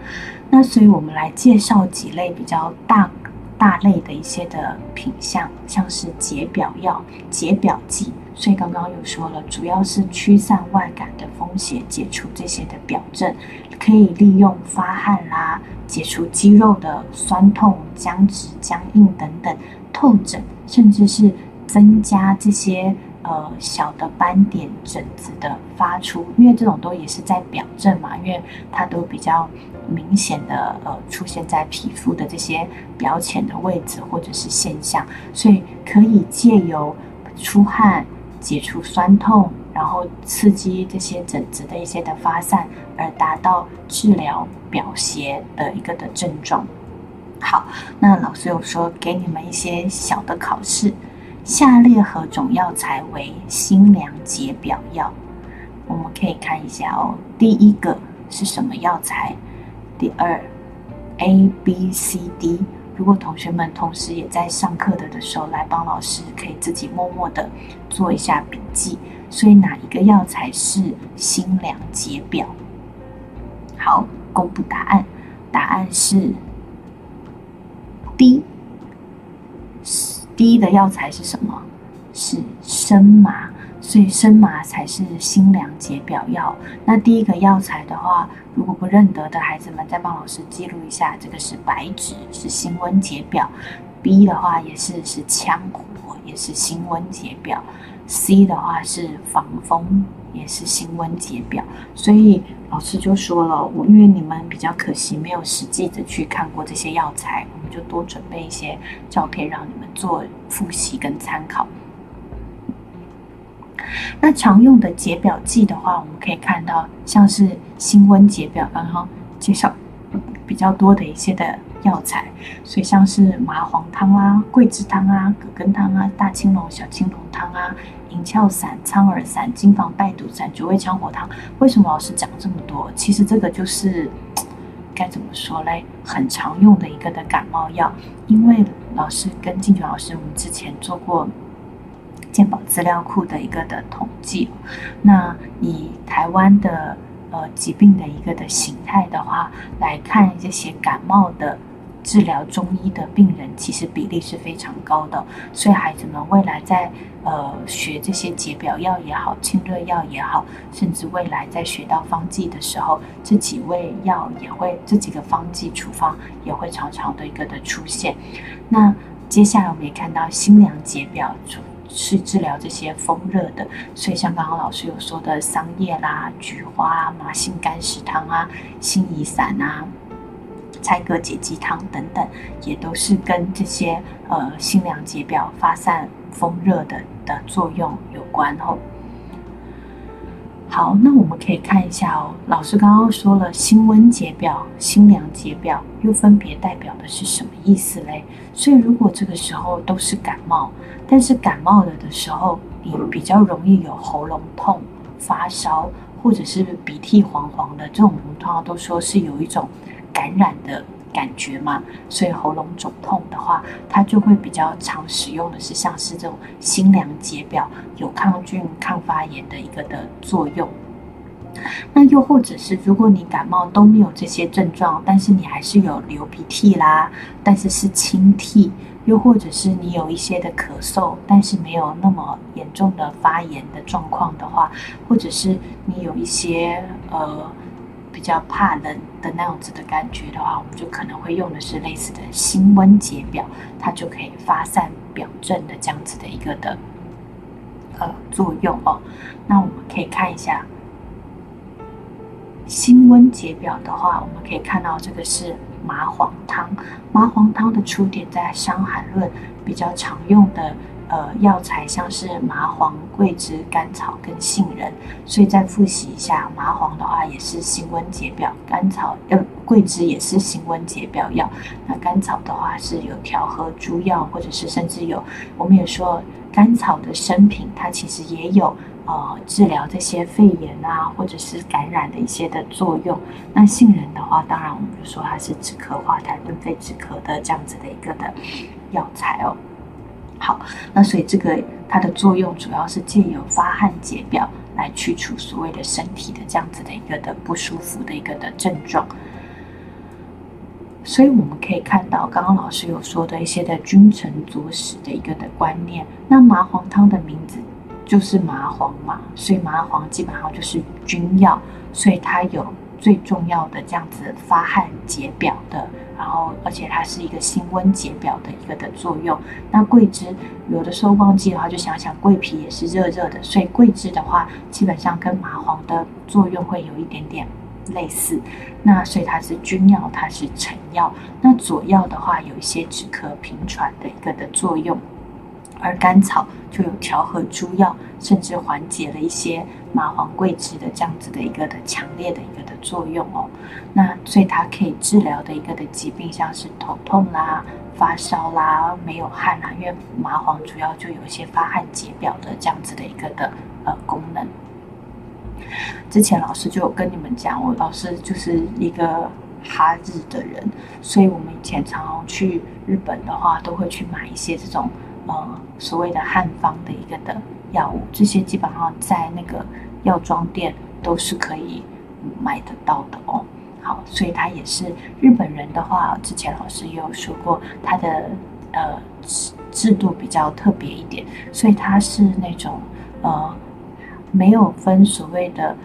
那所以我们来介绍几类比较大大类的一些的品相，像是解表药、解表剂。所以刚刚又说了，主要是驱散外感的风邪，解除这些的表症，可以利用发汗啦。解除肌肉的酸痛、僵直、僵硬等等透疹，甚至是增加这些呃小的斑点、疹子的发出，因为这种都也是在表症嘛，因为它都比较明显的呃出现在皮肤的这些表浅的位置或者是现象，所以可以借由出汗解除酸痛。然后刺激这些疹子的一些的发散，而达到治疗表邪的一个的症状。好，那老师有说给你们一些小的考试，下列何种药材为辛凉解表药？我们可以看一下哦。第一个是什么药材？第二，A、B、C、D。如果同学们同时也在上课的的时候，来帮老师可以自己默默的做一下笔记。所以哪一个药材是辛凉解表？好，公布答案，答案是 D。D 的药材是什么？是生麻，所以生麻才是辛凉解表药。那第一个药材的话，如果不认得的孩子们，再帮老师记录一下，这个是白芷，是辛温解表。B 的话也是是羌活，也是辛温解表。C 的话是防风，也是辛温解表，所以老师就说了，我因为你们比较可惜，没有实际的去看过这些药材，我们就多准备一些照片让你们做复习跟参考。那常用的解表剂的话，我们可以看到像是辛温解表，刚刚介绍比较多的一些的药材，所以像是麻黄汤啊、桂枝汤啊、葛根汤啊、大青龙、小青龙汤啊。银翘散、苍耳散、金防败毒散、九味羌活汤，为什么老师讲这么多？其实这个就是该怎么说嘞？很常用的一个的感冒药。因为老师跟静泉老师，我们之前做过健保资料库的一个的统计。那以台湾的呃疾病的一个的形态的话，来看这些感冒的。治疗中医的病人其实比例是非常高的，所以孩子们未来在呃学这些解表药也好、清热药也好，甚至未来在学到方剂的时候，这几味药也会这几个方剂处方也会常常的一个的出现。那接下来我们也看到辛凉解表处是治疗这些风热的，所以像刚刚老师有说的桑叶啦、菊花、麻杏干石汤啊、辛夷散啊。柴葛解肌汤等等，也都是跟这些呃辛凉解表、发散风热的的作用有关哦。好，那我们可以看一下哦。老师刚刚说了，辛温解表、辛凉解表，又分别代表的是什么意思嘞？所以如果这个时候都是感冒，但是感冒了的时候，你比较容易有喉咙痛、发烧，或者是鼻涕黄黄的这种，我们通常都说是有一种。感染的感觉嘛，所以喉咙肿痛的话，它就会比较常使用的是像是这种辛凉解表，有抗菌、抗发炎的一个的作用。那又或者是，如果你感冒都没有这些症状，但是你还是有流鼻涕啦，但是是清涕，又或者是你有一些的咳嗽，但是没有那么严重的发炎的状况的话，或者是你有一些呃比较怕冷的那样子的感觉的话，我们就可能会用的是类似的辛温解表，它就可以发散表症的这样子的一个的呃作用哦。那我们可以看一下。辛温解表的话，我们可以看到这个是麻黄汤。麻黄汤的出点在《伤寒论》，比较常用的呃药材像是麻黄、桂枝、甘草跟杏仁。所以再复习一下，麻黄的话也是辛温解表，甘草呃桂枝也是行温解表药。那甘草的话是有调和诸药，或者是甚至有，我们也说甘草的生品，它其实也有。呃，治疗这些肺炎啊，或者是感染的一些的作用。那杏仁的话，当然我们就说它是止咳化痰、润肺止咳的这样子的一个的药材哦。好，那所以这个它的作用主要是借由发汗解表来去除所谓的身体的这样子的一个的不舒服的一个的症状。所以我们可以看到，刚刚老师有说的一些的君臣佐使的一个的观念。那麻黄汤的名字。就是麻黄嘛，所以麻黄基本上就是君药，所以它有最重要的这样子发汗解表的，然后而且它是一个辛温解表的一个的作用。那桂枝有的时候忘记的话，就想想桂皮也是热热的，所以桂枝的话基本上跟麻黄的作用会有一点点类似。那所以它是君药，它是臣药。那佐药的话有一些止咳平喘的一个的作用。而甘草就有调和诸药，甚至缓解了一些麻黄桂枝的这样子的一个的强烈的一个的作用哦。那所以它可以治疗的一个的疾病，像是头痛啦、发烧啦、没有汗啦，因为麻黄主要就有一些发汗解表的这样子的一个的呃功能。之前老师就有跟你们讲，我老师就是一个哈日的人，所以我们以前常常去日本的话，都会去买一些这种。呃，所谓的汉方的一个的药物，这些基本上在那个药妆店都是可以买得到的哦。好，所以他也是日本人的话，之前老师也有说过，他的呃制度比较特别一点，所以他是那种呃没有分所谓的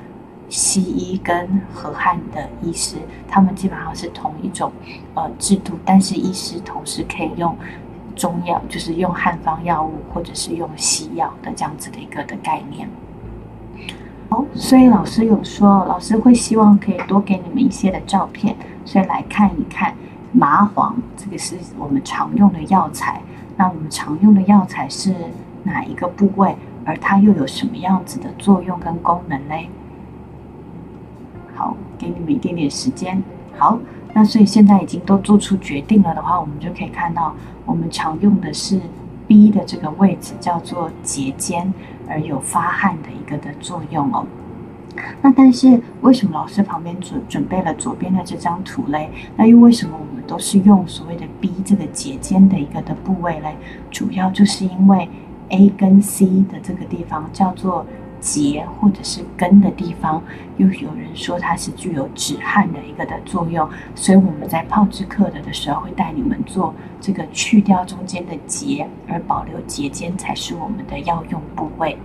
西医跟和汉的医师，他们基本上是同一种呃制度，但是医师同时可以用。中药就是用汉方药物，或者是用西药的这样子的一个的概念。好，所以老师有说，老师会希望可以多给你们一些的照片，所以来看一看麻黄，这个是我们常用的药材。那我们常用的药材是哪一个部位？而它又有什么样子的作用跟功能嘞？好，给你们一点点时间。好。那所以现在已经都做出决定了的话，我们就可以看到，我们常用的是 B 的这个位置叫做结间，而有发汗的一个的作用哦。那但是为什么老师旁边准准备了左边的这张图嘞？那又为什么我们都是用所谓的 B 这个结间的一个的部位嘞？主要就是因为 A 跟 C 的这个地方叫做。结或者是根的地方，又有人说它是具有止汗的一个的作用，所以我们在泡制课的的时候会带你们做这个去掉中间的结，而保留结尖才是我们的药用部位。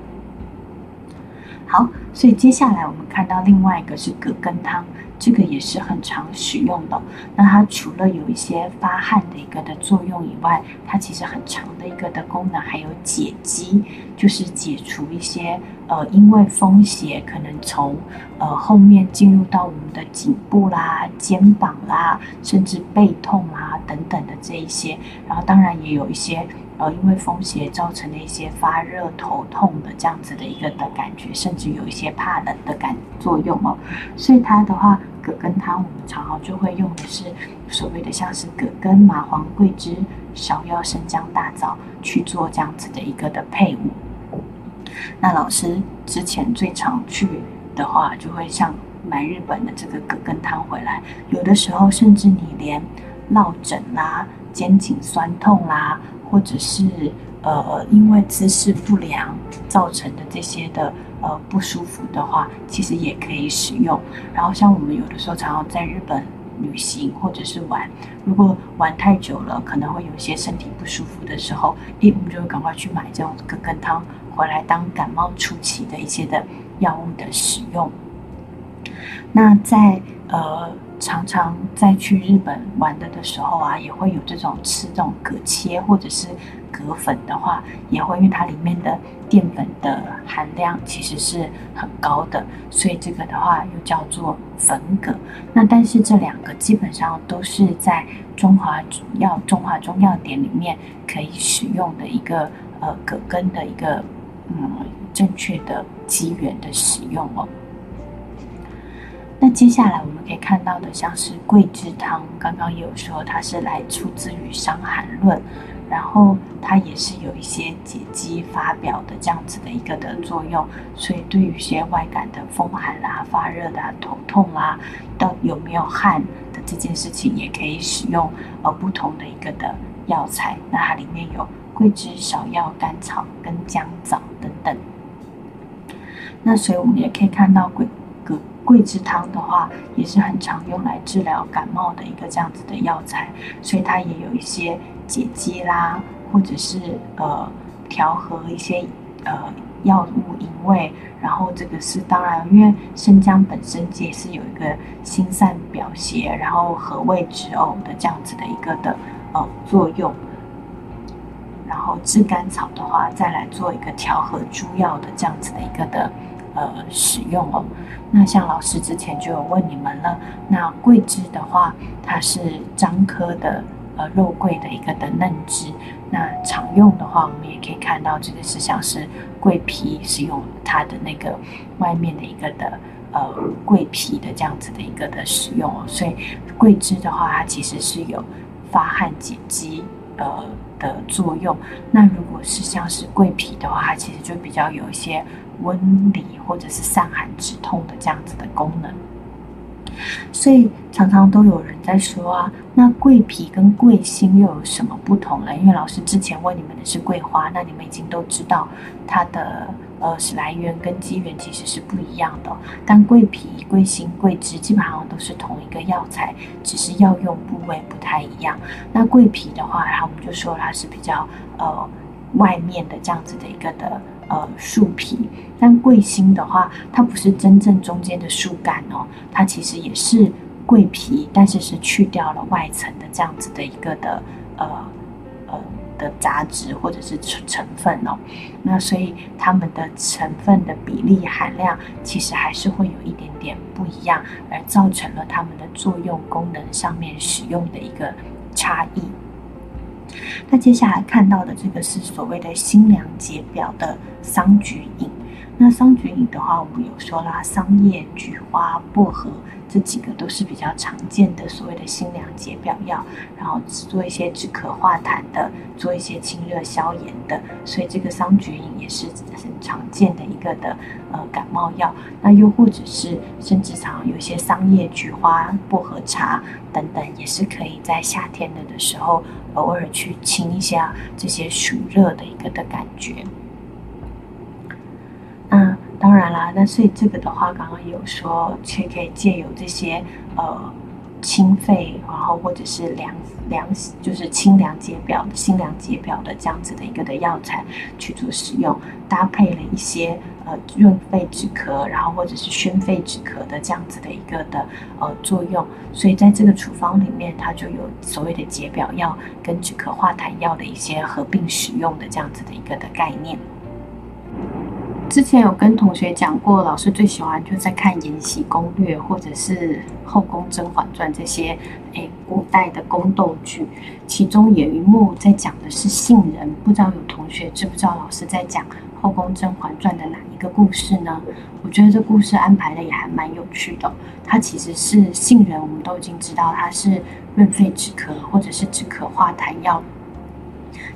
好，所以接下来我们看到另外一个是葛根汤。这个也是很常使用的。那它除了有一些发汗的一个的作用以外，它其实很长的一个的功能还有解肌，就是解除一些呃因为风邪可能从呃后面进入到我们的颈部啦、肩膀啦，甚至背痛啦等等的这一些。然后当然也有一些呃因为风邪造成的一些发热头痛的这样子的一个的感觉，甚至有一些怕冷的感作用哦。所以它的话。葛根汤，我们常常就会用的是所谓的像是葛根、麻黄、桂枝、芍药、生姜、大枣去做这样子的一个的配伍。那老师之前最常去的话，就会像买日本的这个葛根汤回来，有的时候甚至你连落枕啦、肩颈酸痛啦，或者是呃因为姿势不良造成的这些的呃不舒服的话，其实也可以使用。然后像我们有的时候常常在日本旅行或者是玩，如果玩太久了，可能会有一些身体不舒服的时候，诶，我们就会赶快去买这种葛根汤回来当感冒初期的一些的药物的使用。那在呃。常常在去日本玩的的时候啊，也会有这种吃这种葛切或者是葛粉的话，也会因为它里面的淀粉的含量其实是很高的，所以这个的话又叫做粉葛。那但是这两个基本上都是在中华药中华中药典里面可以使用的一个呃葛根的一个嗯正确的机缘的使用哦。那接下来我们可以看到的，像是桂枝汤，刚刚也有说它是来出自于《伤寒论》，然后它也是有一些解肌发表的这样子的一个的作用，所以对于一些外感的风寒啦、发热的、头痛啦，到有没有汗的这件事情，也可以使用呃不同的一个的药材。那它里面有桂枝、芍药、甘草跟姜枣等等。那所以我们也可以看到桂。桂枝汤的话，也是很常用来治疗感冒的一个这样子的药材，所以它也有一些解肌啦，或者是呃调和一些呃药物营味。然后这个是当然，因为生姜本身也是有一个心散表邪，然后和胃止呕的这样子的一个的呃作用。然后炙甘草的话，再来做一个调和诸药的这样子的一个的。呃，使用哦。那像老师之前就有问你们了，那桂枝的话，它是樟科的呃肉桂的一个的嫩枝。那常用的话，我们也可以看到这个是像是桂皮，使用它的那个外面的一个的呃桂皮的这样子的一个的使用哦。所以桂枝的话，它其实是有发汗解肌呃的作用。那如果是像是桂皮的话，它其实就比较有一些。温里或者是散寒止痛的这样子的功能，所以常常都有人在说啊，那桂皮跟桂心又有什么不同呢？因为老师之前问你们的是桂花，那你们已经都知道它的呃是来源跟机缘其实是不一样的。但桂皮、桂心、桂枝基本上都是同一个药材，只是药用部位不太一样。那桂皮的话，然后我们就说它是比较呃外面的这样子的一个的。呃，树皮，但桂心的话，它不是真正中间的树干哦，它其实也是桂皮，但是是去掉了外层的这样子的一个的呃呃的杂质或者是成分哦，那所以它们的成分的比例含量其实还是会有一点点不一样，而造成了它们的作用功能上面使用的一个差异。那接下来看到的这个是所谓的辛凉解表的桑菊饮。那桑菊饮的话，我们有说啦，桑叶、菊花、薄荷这几个都是比较常见的所谓的辛凉解表药，然后做一些止咳化痰的，做一些清热消炎的，所以这个桑菊饮也是很常见的一个的呃感冒药。那又或者是甚至常有一些桑叶、菊花、薄荷茶等等，也是可以在夏天的的时候。偶尔去清一下这些暑热的一个的感觉。当然啦，那所以这个的话，刚刚有说，却可以借由这些呃清肺，然后或者是凉凉，就是清凉解表、清凉解表的这样子的一个的药材去做使用，搭配了一些。呃，润肺止咳，然后或者是宣肺止咳的这样子的一个的呃作用，所以在这个处方里面，它就有所谓的解表药跟止咳化痰药的一些合并使用的这样子的一个的概念。之前有跟同学讲过，老师最喜欢就在看《延禧攻略》或者是《后宫甄嬛传》这些诶古代的宫斗剧，其中有一幕在讲的是杏仁，不知道有同学知不知道老师在讲？《后宫甄嬛传》的哪一个故事呢？我觉得这故事安排的也还蛮有趣的。它其实是杏仁，我们都已经知道它是润肺止咳或者是止咳化痰药。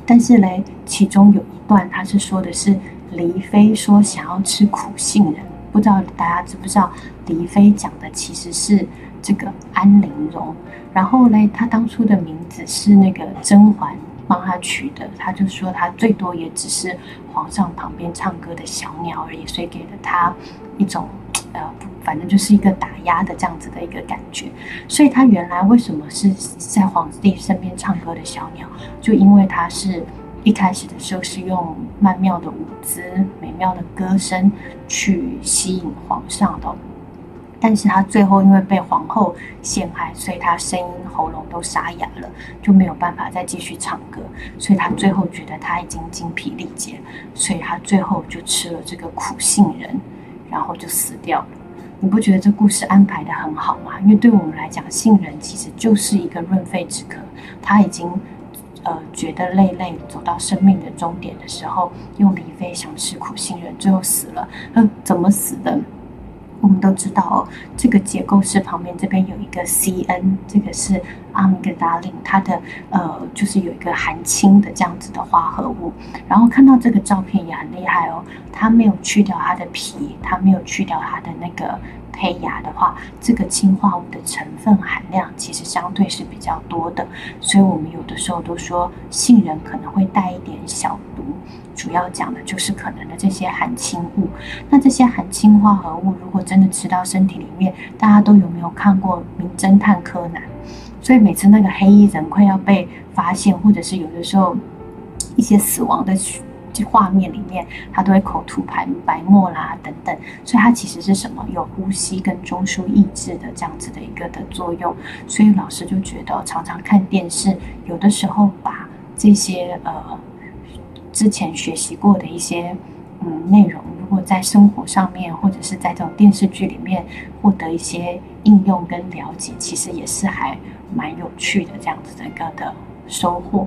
但是嘞，其中有一段它是说的是黎妃说想要吃苦杏仁，不知道大家知不知道？黎妃讲的其实是这个安陵容。然后嘞，她当初的名字是那个甄嬛。帮他取的，他就说他最多也只是皇上旁边唱歌的小鸟而已，所以给了他一种呃，反正就是一个打压的这样子的一个感觉。所以他原来为什么是在皇帝身边唱歌的小鸟，就因为他是一开始的时候是用曼妙的舞姿、美妙的歌声去吸引皇上的。但是他最后因为被皇后陷害，所以他声音喉咙都沙哑了，就没有办法再继续唱歌。所以他最后觉得他已经精疲力竭，所以他最后就吃了这个苦杏仁，然后就死掉了。你不觉得这故事安排的很好吗？因为对我们来讲，杏仁其实就是一个润肺止咳。他已经呃觉得累累，走到生命的终点的时候，用离飞想吃苦心人，最后死了。嗯，怎么死的？我们都知道哦，这个结构式旁边这边有一个 C N，这个是阿米格达林，它的呃就是有一个含氢的这样子的化合物。然后看到这个照片也很厉害哦，它没有去掉它的皮，它没有去掉它的那个胚芽的话，这个氢化物的成分含量其实相对是比较多的。所以我们有的时候都说杏仁可能会带一点小主要讲的就是可能的这些含氢物，那这些含氢化合物如果真的吃到身体里面，大家都有没有看过《名侦探柯南》？所以每次那个黑衣人快要被发现，或者是有的时候一些死亡的画面里面，他都会口吐白白沫啦等等，所以它其实是什么？有呼吸跟中枢抑制的这样子的一个的作用。所以老师就觉得，常常看电视，有的时候把这些呃。之前学习过的一些嗯内容，如果在生活上面或者是在这种电视剧里面获得一些应用跟了解，其实也是还蛮有趣的这样子整个的收获。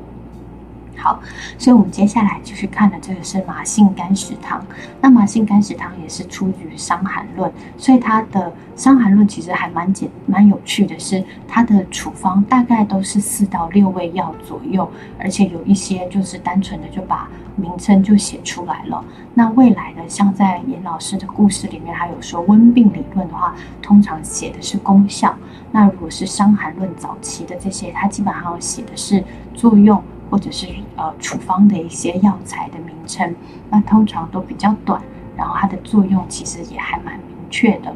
好，所以我们接下来继续看的这个是麻杏甘石汤。那麻杏甘石汤也是出于《伤寒论》，所以它的《伤寒论》其实还蛮简蛮有趣的，是它的处方大概都是四到六味药左右，而且有一些就是单纯的就把名称就写出来了。那未来的像在严老师的故事里面，还有说温病理论的话，通常写的是功效。那如果是《伤寒论》早期的这些，它基本上写的是作用。或者是呃处方的一些药材的名称，那通常都比较短，然后它的作用其实也还蛮明确的。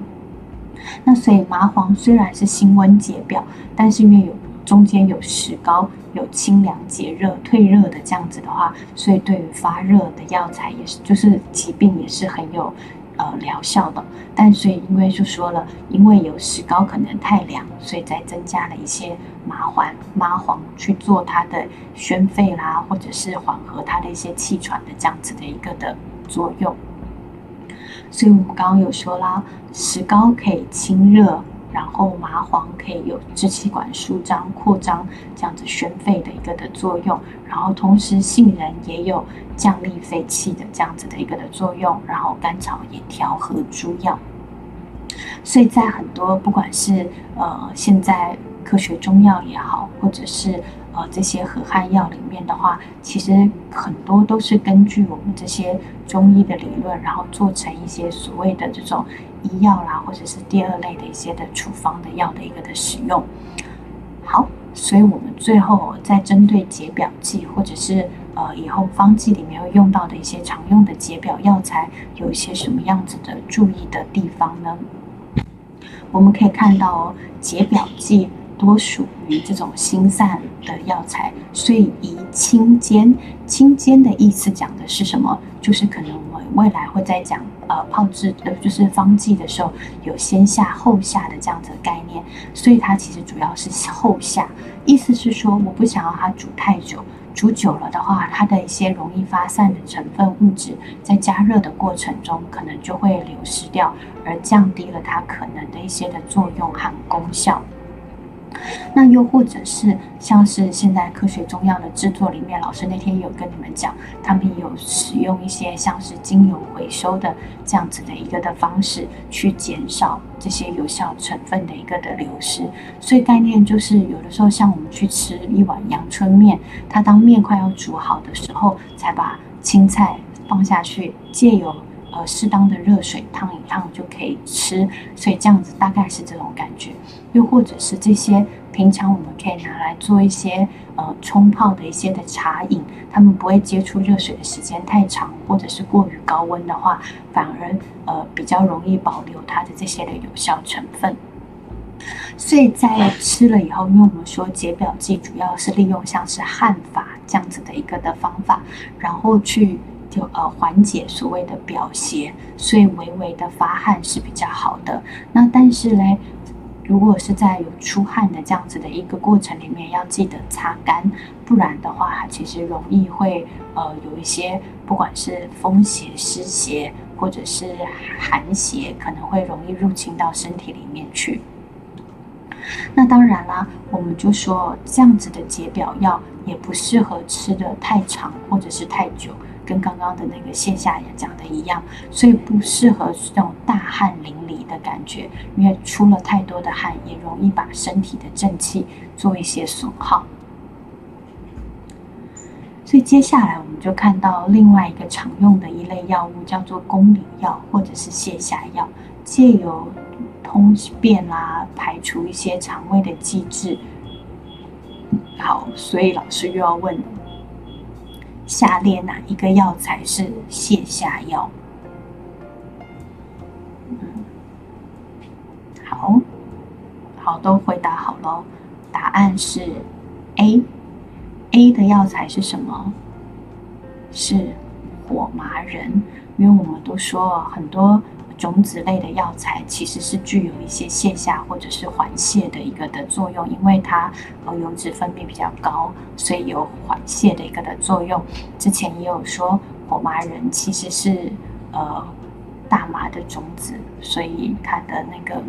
那所以麻黄虽然是辛温解表，但是因为有中间有石膏，有清凉解热、退热的这样子的话，所以对于发热的药材也是，就是疾病也是很有。呃，疗效的，但所以因为就说了，因为有石膏可能太凉，所以再增加了一些麻黄，麻黄去做它的宣肺啦，或者是缓和它的一些气喘的这样子的一个的作用。所以我们刚刚有说啦，石膏可以清热。然后麻黄可以有支气管舒张、扩张这样子宣肺的一个的作用，然后同时杏仁也有降利肺气的这样子的一个的作用，然后甘草也调和诸药，所以在很多不管是呃现在科学中药也好，或者是呃这些和汗药里面的话，其实很多都是根据我们这些中医的理论，然后做成一些所谓的这种。医药啦，或者是第二类的一些的处方的药的一个的使用。好，所以我们最后再针对解表剂，或者是呃以后方剂里面会用到的一些常用的解表药材，有一些什么样子的注意的地方呢？我们可以看到哦，解表剂多属于这种心散的药材，所以宜清煎。清煎的意思讲的是什么？就是可能未来会在讲。呃，泡制呃就是方剂的时候有先下后下的这样子的概念，所以它其实主要是后下，意思是说我不想要它煮太久，煮久了的话，它的一些容易发散的成分物质在加热的过程中可能就会流失掉，而降低了它可能的一些的作用和功效。那又或者是像是现在科学中药的制作里面，老师那天有跟你们讲，他们有使用一些像是精油回收的这样子的一个的方式，去减少这些有效成分的一个的流失。所以概念就是，有的时候像我们去吃一碗阳春面，它当面快要煮好的时候，才把青菜放下去，借由。呃，适当的热水烫一烫就可以吃，所以这样子大概是这种感觉。又或者是这些平常我们可以拿来做一些呃冲泡的一些的茶饮，他们不会接触热水的时间太长，或者是过于高温的话，反而呃比较容易保留它的这些的有效成分。所以在吃了以后，因为我们说解表剂主要是利用像是汗法这样子的一个的方法，然后去就呃缓解所谓的表邪，所以微微的发汗是比较好的。那但是嘞，如果是在有出汗的这样子的一个过程里面，要记得擦干，不然的话，它其实容易会呃有一些不管是风邪、湿邪或者是寒邪，可能会容易入侵到身体里面去。那当然啦，我们就说这样子的解表药也不适合吃的太长或者是太久，跟刚刚的那个线下也讲的一样，所以不适合这种大汗淋漓的感觉，因为出了太多的汗也容易把身体的正气做一些损耗。所以接下来我们就看到另外一个常用的一类药物，叫做宫里药或者是泻下药，借由。通便啦，排除一些肠胃的机制。好，所以老师又要问：下列哪一个药材是泻下药？嗯，好，好，都回答好喽。答案是 A。A 的药材是什么？是火麻仁。因为我们都说很多。种子类的药材其实是具有一些泻下或者是缓泻的一个的作用，因为它呃油脂分泌比较高，所以有缓泻的一个的作用。之前也有说火麻仁其实是呃大麻的种子，所以它的那个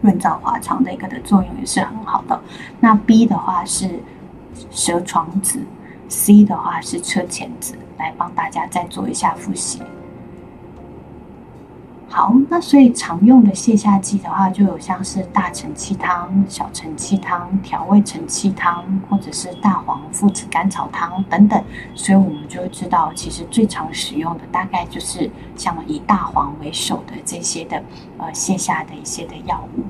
润燥滑肠的一个的作用也是很好的。那 B 的话是蛇床子，C 的话是车前子，来帮大家再做一下复习。好，那所以常用的泻下剂的话，就有像是大承气汤、小承气汤、调味承气汤，或者是大黄附子甘草汤等等。所以我们就知道，其实最常使用的大概就是像以大黄为首的这些的呃泻下的一些的药物。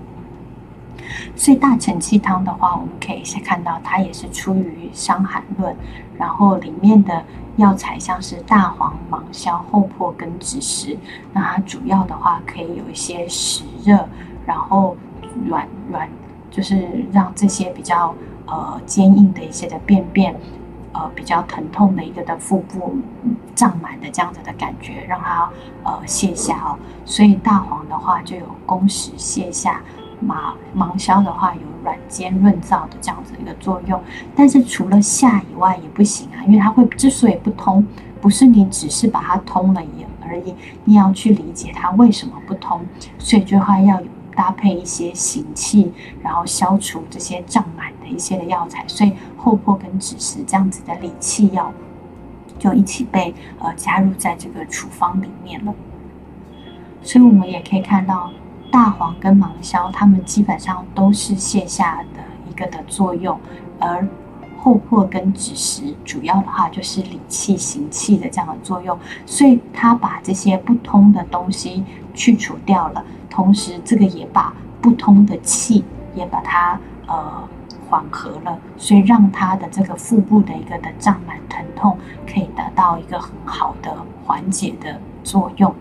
所以大承气汤的话，我们可以先看到它也是出于《伤寒论》，然后里面的。药材像是大黄、芒硝、厚朴跟枳实，那它主要的话可以有一些湿热，然后软软，就是让这些比较呃坚硬的一些的便便，呃比较疼痛的一个的腹部胀满的这样子的感觉，让它呃泻下哦。所以大黄的话就有攻食泻下。马芒硝的话有软坚润燥的这样子一个作用，但是除了下以外也不行啊，因为它会之所以不通，不是你只是把它通了也而已，你要去理解它为什么不通，所以这话要有搭配一些行气，然后消除这些胀满的一些的药材，所以厚朴跟枳实这样子的理气药就一起被呃加入在这个处方里面了，所以我们也可以看到。大黄跟芒硝，它们基本上都是泻下的一个的作用，而厚朴跟枳实主要的话就是理气行气的这样的作用，所以它把这些不通的东西去除掉了，同时这个也把不通的气也把它呃缓和了，所以让它的这个腹部的一个的胀满疼痛可以得到一个很好的缓解的作用。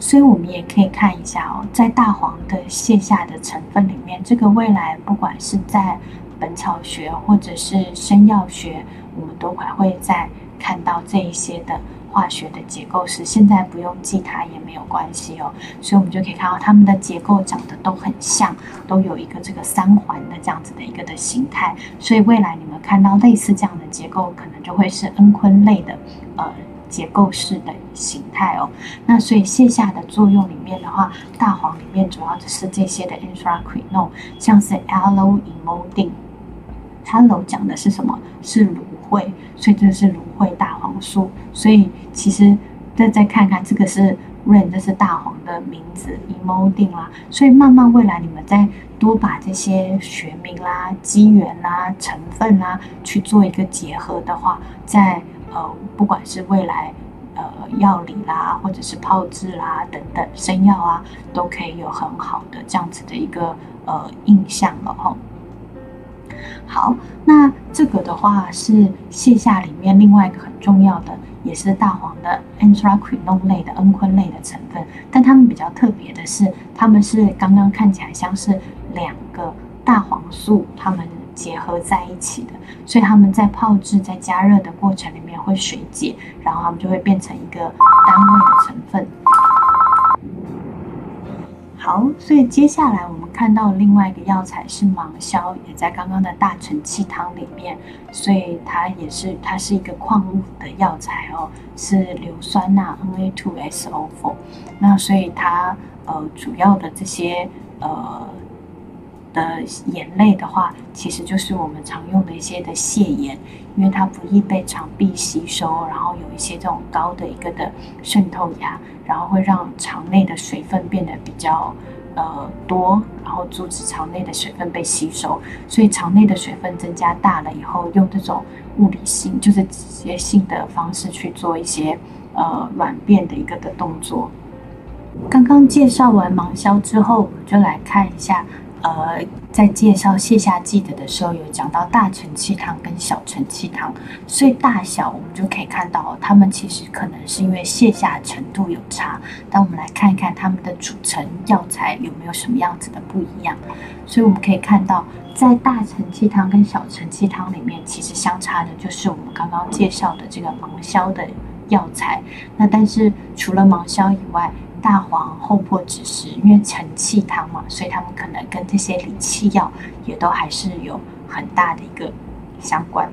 所以我们也可以看一下哦，在大黄的泻下的成分里面，这个未来不管是在本草学或者是生药学，我们都还会再看到这一些的化学的结构式。现在不用记它也没有关系哦。所以我们就可以看到它们的结构长得都很像，都有一个这个三环的这样子的一个的形态。所以未来你们看到类似这样的结构，可能就会是恩醌类的呃。结构式的形态哦，那所以线下的作用里面的话，大黄里面主要就是这些的 intraquino，像是 alloemolding。allo 讲的是什么？是芦荟，所以这是芦荟大黄素。所以其实再再看看这个是 rain，这是大黄的名字 e m o d i n g 啦。所以慢慢未来你们再多把这些学名啦、机缘啦、成分啦去做一个结合的话，在呃，不管是未来，呃，药理啦，或者是泡制啦等等生药啊，都可以有很好的这样子的一个呃印象了哈。好，那这个的话是泻下里面另外一个很重要的，也是大黄的 anthraquinone 类的蒽醌类的成分，但它们比较特别的是，它们是刚刚看起来像是两个大黄素，它们结合在一起的，所以它们在泡制、在加热的过程里面会水解，然后它们就会变成一个单位的成分。好，所以接下来我们看到另外一个药材是芒硝，也在刚刚的大承气汤里面，所以它也是它是一个矿物的药材哦，是硫酸钠 Na2SO4。那所以它呃主要的这些呃的盐类的话，其实就是我们常用的一些的泻盐，因为它不易被肠壁吸收，然后有一些这种高的一个的渗透压。然后会让肠内的水分变得比较呃多，然后阻止肠内的水分被吸收，所以肠内的水分增加大了以后，用这种物理性就是直接性的方式去做一些呃软便的一个的动作。刚刚介绍完芒硝之后，我们就来看一下。呃，在介绍泻下剂的的时候，有讲到大承气汤跟小承气汤，所以大小我们就可以看到，它们其实可能是因为泻下程度有差。但我们来看一看它们的组成药材有没有什么样子的不一样。所以我们可以看到，在大承气汤跟小承气汤里面，其实相差的就是我们刚刚介绍的这个芒硝的药材。那但是除了芒硝以外，大黄、厚朴、子实，因为承气汤嘛，所以他们可能跟这些理气药也都还是有很大的一个相关。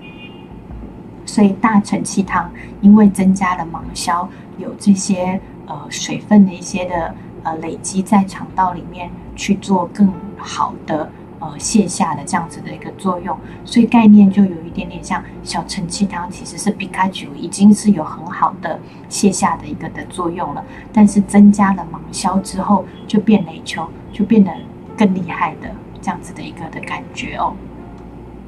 所以大承气汤因为增加了芒硝，有这些呃水分的一些的呃累积在肠道里面去做更好的。呃，泻下的这样子的一个作用，所以概念就有一点点像小承气汤，其实是皮卡丘已经是有很好的泻下的一个的作用了，但是增加了芒硝之后，就变雷球，就变得更厉害的这样子的一个的感觉哦。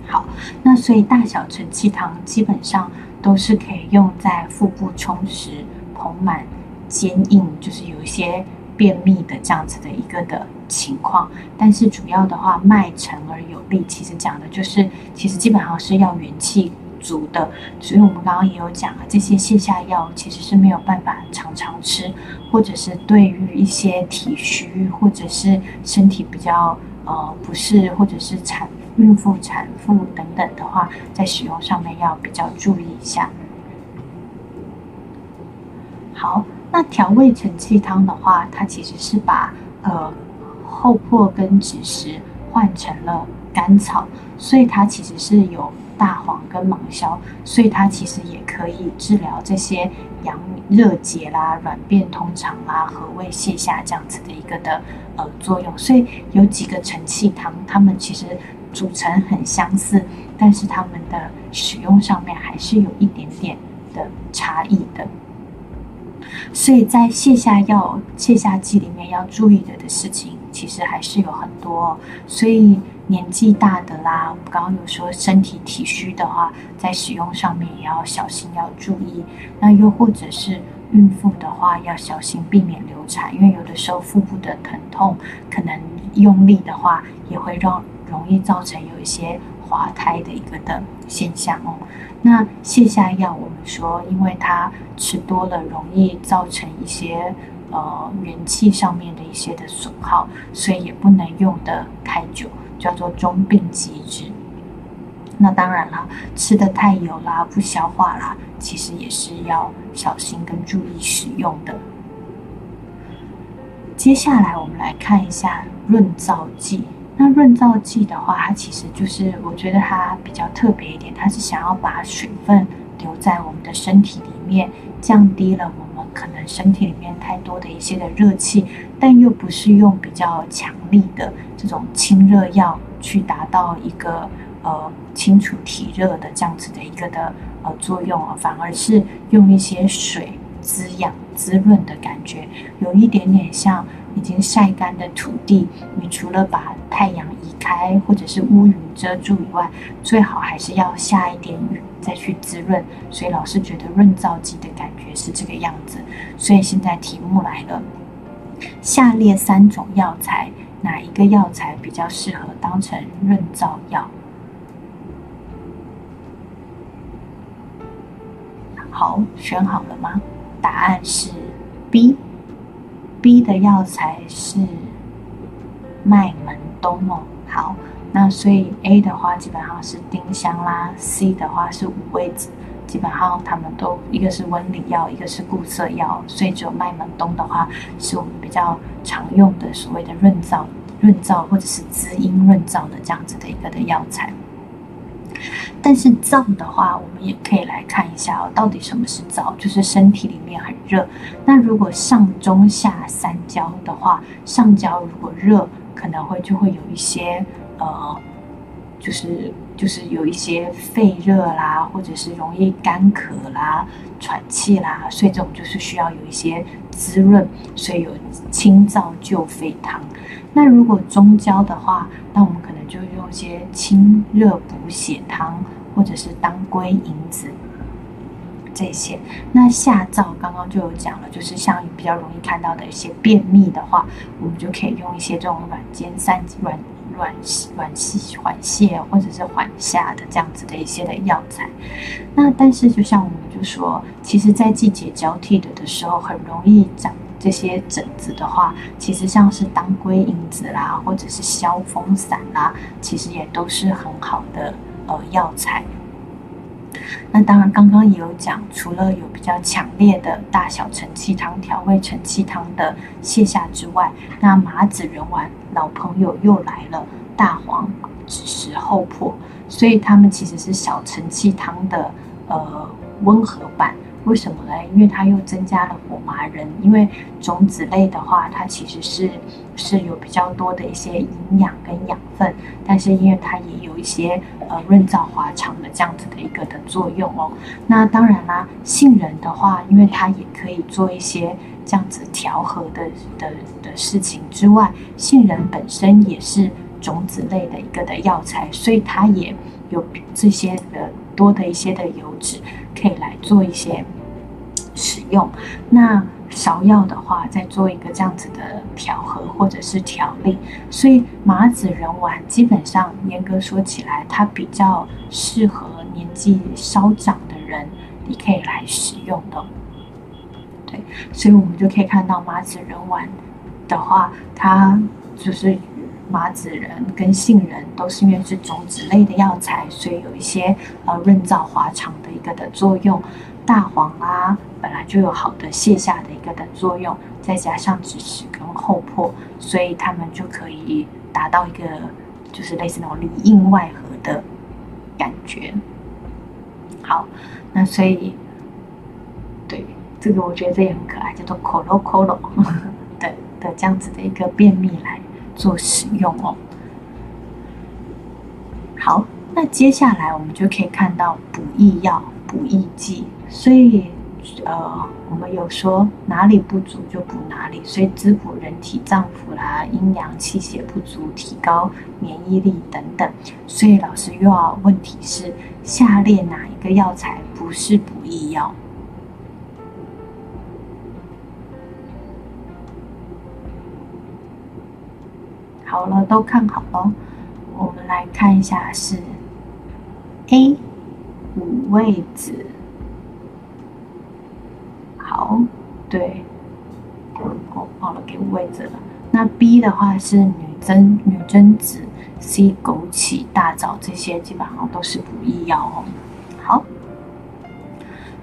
好，那所以大小承气汤基本上都是可以用在腹部充实、膨满、坚硬，就是有一些。便秘的这样子的一个的情况，但是主要的话，脉沉而有力，其实讲的就是，其实基本上是要元气足的。所以我们刚刚也有讲啊，这些泻下药其实是没有办法常常吃，或者是对于一些体虚或者是身体比较呃不适，或者是产孕妇、产妇等等的话，在使用上面要比较注意一下。好。那调味承气汤的话，它其实是把呃厚朴跟枳实换成了甘草，所以它其实是有大黄跟芒硝，所以它其实也可以治疗这些阳热结啦、软便通畅啦、和胃泻下这样子的一个的呃作用。所以有几个承气汤，它们其实组成很相似，但是它们的使用上面还是有一点点的差异的。所以在泻下药、泻下剂里面要注意的的事情，其实还是有很多。所以年纪大的啦，我们刚刚有说身体体虚的话，在使用上面也要小心，要注意。那又或者是孕妇的话，要小心避免流产，因为有的时候腹部的疼痛，可能用力的话，也会让容易造成有一些滑胎的一个的现象哦。那泻下药，我们说，因为它吃多了容易造成一些呃元气上面的一些的损耗，所以也不能用的太久，叫做中病机制。那当然了，吃的太油啦，不消化啦，其实也是要小心跟注意使用的。接下来我们来看一下润燥剂。那润燥剂的话，它其实就是我觉得它比较特别一点，它是想要把水分留在我们的身体里面，降低了我们可能身体里面太多的一些的热气，但又不是用比较强力的这种清热药去达到一个呃清除体热的这样子的一个的呃作用啊，反而是用一些水滋养滋润的感觉，有一点点像。已经晒干的土地，你除了把太阳移开或者是乌云遮住以外，最好还是要下一点雨再去滋润。所以老师觉得润燥剂的感觉是这个样子。所以现在题目来了，下列三种药材，哪一个药材比较适合当成润燥药？好，选好了吗？答案是 B。B 的药材是麦门冬哦。好，那所以 A 的话基本上是丁香啦，C 的话是五味子，基本上他们都一个是温里药，一个是固涩药，所以只有麦门冬的话是我们比较常用的所谓的润燥、润燥或者是滋阴润燥的这样子的一个的药材。但是燥的话，我们也可以来看一下哦，到底什么是燥？就是身体里面很热。那如果上中下三焦的话，上焦如果热，可能会就会有一些呃，就是就是有一些肺热啦，或者是容易干咳啦、喘气啦，所以这种就是需要有一些滋润，所以有清燥救肺汤。那如果中焦的话，那我们可能就用一些清热补血汤，或者是当归银子这些。那下燥刚刚就有讲了，就是像比较容易看到的一些便秘的话，我们就可以用一些这种软坚散软软软细缓泻或者是缓下的这样子的一些的药材。那但是就像我们就说，其实在季节交替的的时候，很容易长。这些疹子的话，其实像是当归引子啦，或者是消风散啦，其实也都是很好的呃药材。那当然，刚刚也有讲，除了有比较强烈的大小承气汤、调味承气汤的泻下之外，那麻子仁丸老朋友又来了，大黄、枳实、厚朴，所以他们其实是小承气汤的呃温和版。为什么呢？因为它又增加了火麻仁，因为种子类的话，它其实是是有比较多的一些营养跟养分，但是因为它也有一些呃润燥滑肠的这样子的一个的作用哦。那当然啦，杏仁的话，因为它也可以做一些这样子调和的的的事情之外，杏仁本身也是种子类的一个的药材，所以它也有这些的多的一些的油脂。可以来做一些使用。那芍药的话，再做一个这样子的调和或者是调理。所以麻子仁丸基本上严格说起来，它比较适合年纪稍长的人，你可以来使用的。对，所以我们就可以看到麻子仁丸的话，它就是。麻子仁跟杏仁都是因为是种子类的药材，所以有一些呃润燥滑肠的一个的作用。大黄啊，本来就有好的泻下的一个的作用，再加上枳实跟厚朴，所以它们就可以达到一个就是类似那种里应外合的感觉。好，那所以对这个我觉得这也很可爱，叫做 “colo colo” [laughs] 的的这样子的一个便秘来。做使用哦。好，那接下来我们就可以看到补益药、补益剂。所以，呃，我们有说哪里不足就补哪里，所以滋补人体脏腑啦、阴阳气血不足，提高免疫力等等。所以老师又要问题是：下列哪一个药材不是补益药？好了，都看好了。我们来看一下，是 A 五味子。好，对，我忘了给五味子了。那 B 的话是女贞女贞子，C 枸杞、大枣这些基本上都是补益药哦。好，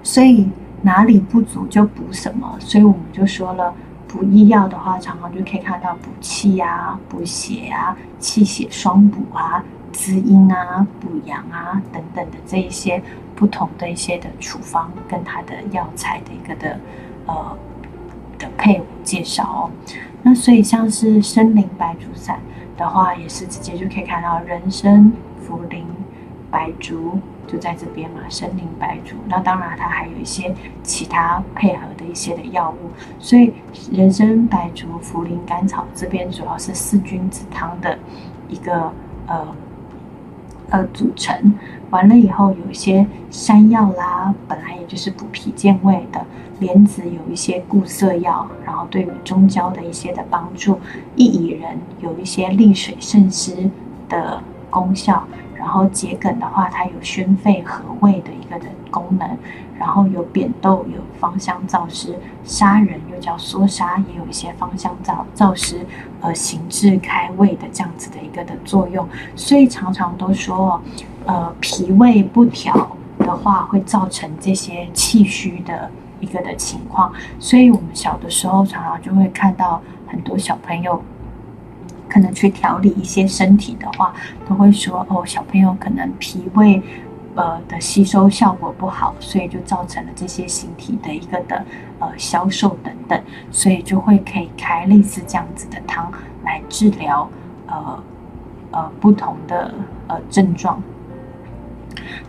所以哪里不足就补什么，所以我们就说了。补益药的话，常常就可以看到补气啊、补血啊、气血双补啊、滋阴啊、补阳啊等等的这一些不同的一些的处方跟它的药材的一个的呃的配伍介绍哦。那所以像是参苓白术散的话，也是直接就可以看到人参、茯苓、白术。就在这边嘛，参苓白术。那当然，它还有一些其他配合的一些的药物。所以，人参、白术、茯苓、甘草这边主要是四君子汤的一个呃呃组成。完了以后，有一些山药啦，本来也就是补脾健胃的；莲子有一些固涩药，然后对于中焦的一些的帮助；薏苡仁有一些利水渗湿的功效。然后桔梗的话，它有宣肺和胃的一个的功能。然后有扁豆，有芳香燥湿；砂仁又叫缩砂，也有一些芳香燥燥湿，呃，行滞开胃的这样子的一个的作用。所以常常都说，呃，脾胃不调的话，会造成这些气虚的一个的情况。所以我们小的时候常常就会看到很多小朋友。可能去调理一些身体的话，都会说哦，小朋友可能脾胃呃的吸收效果不好，所以就造成了这些形体的一个的呃消瘦等等，所以就会可以开类似这样子的汤来治疗呃呃不同的呃症状。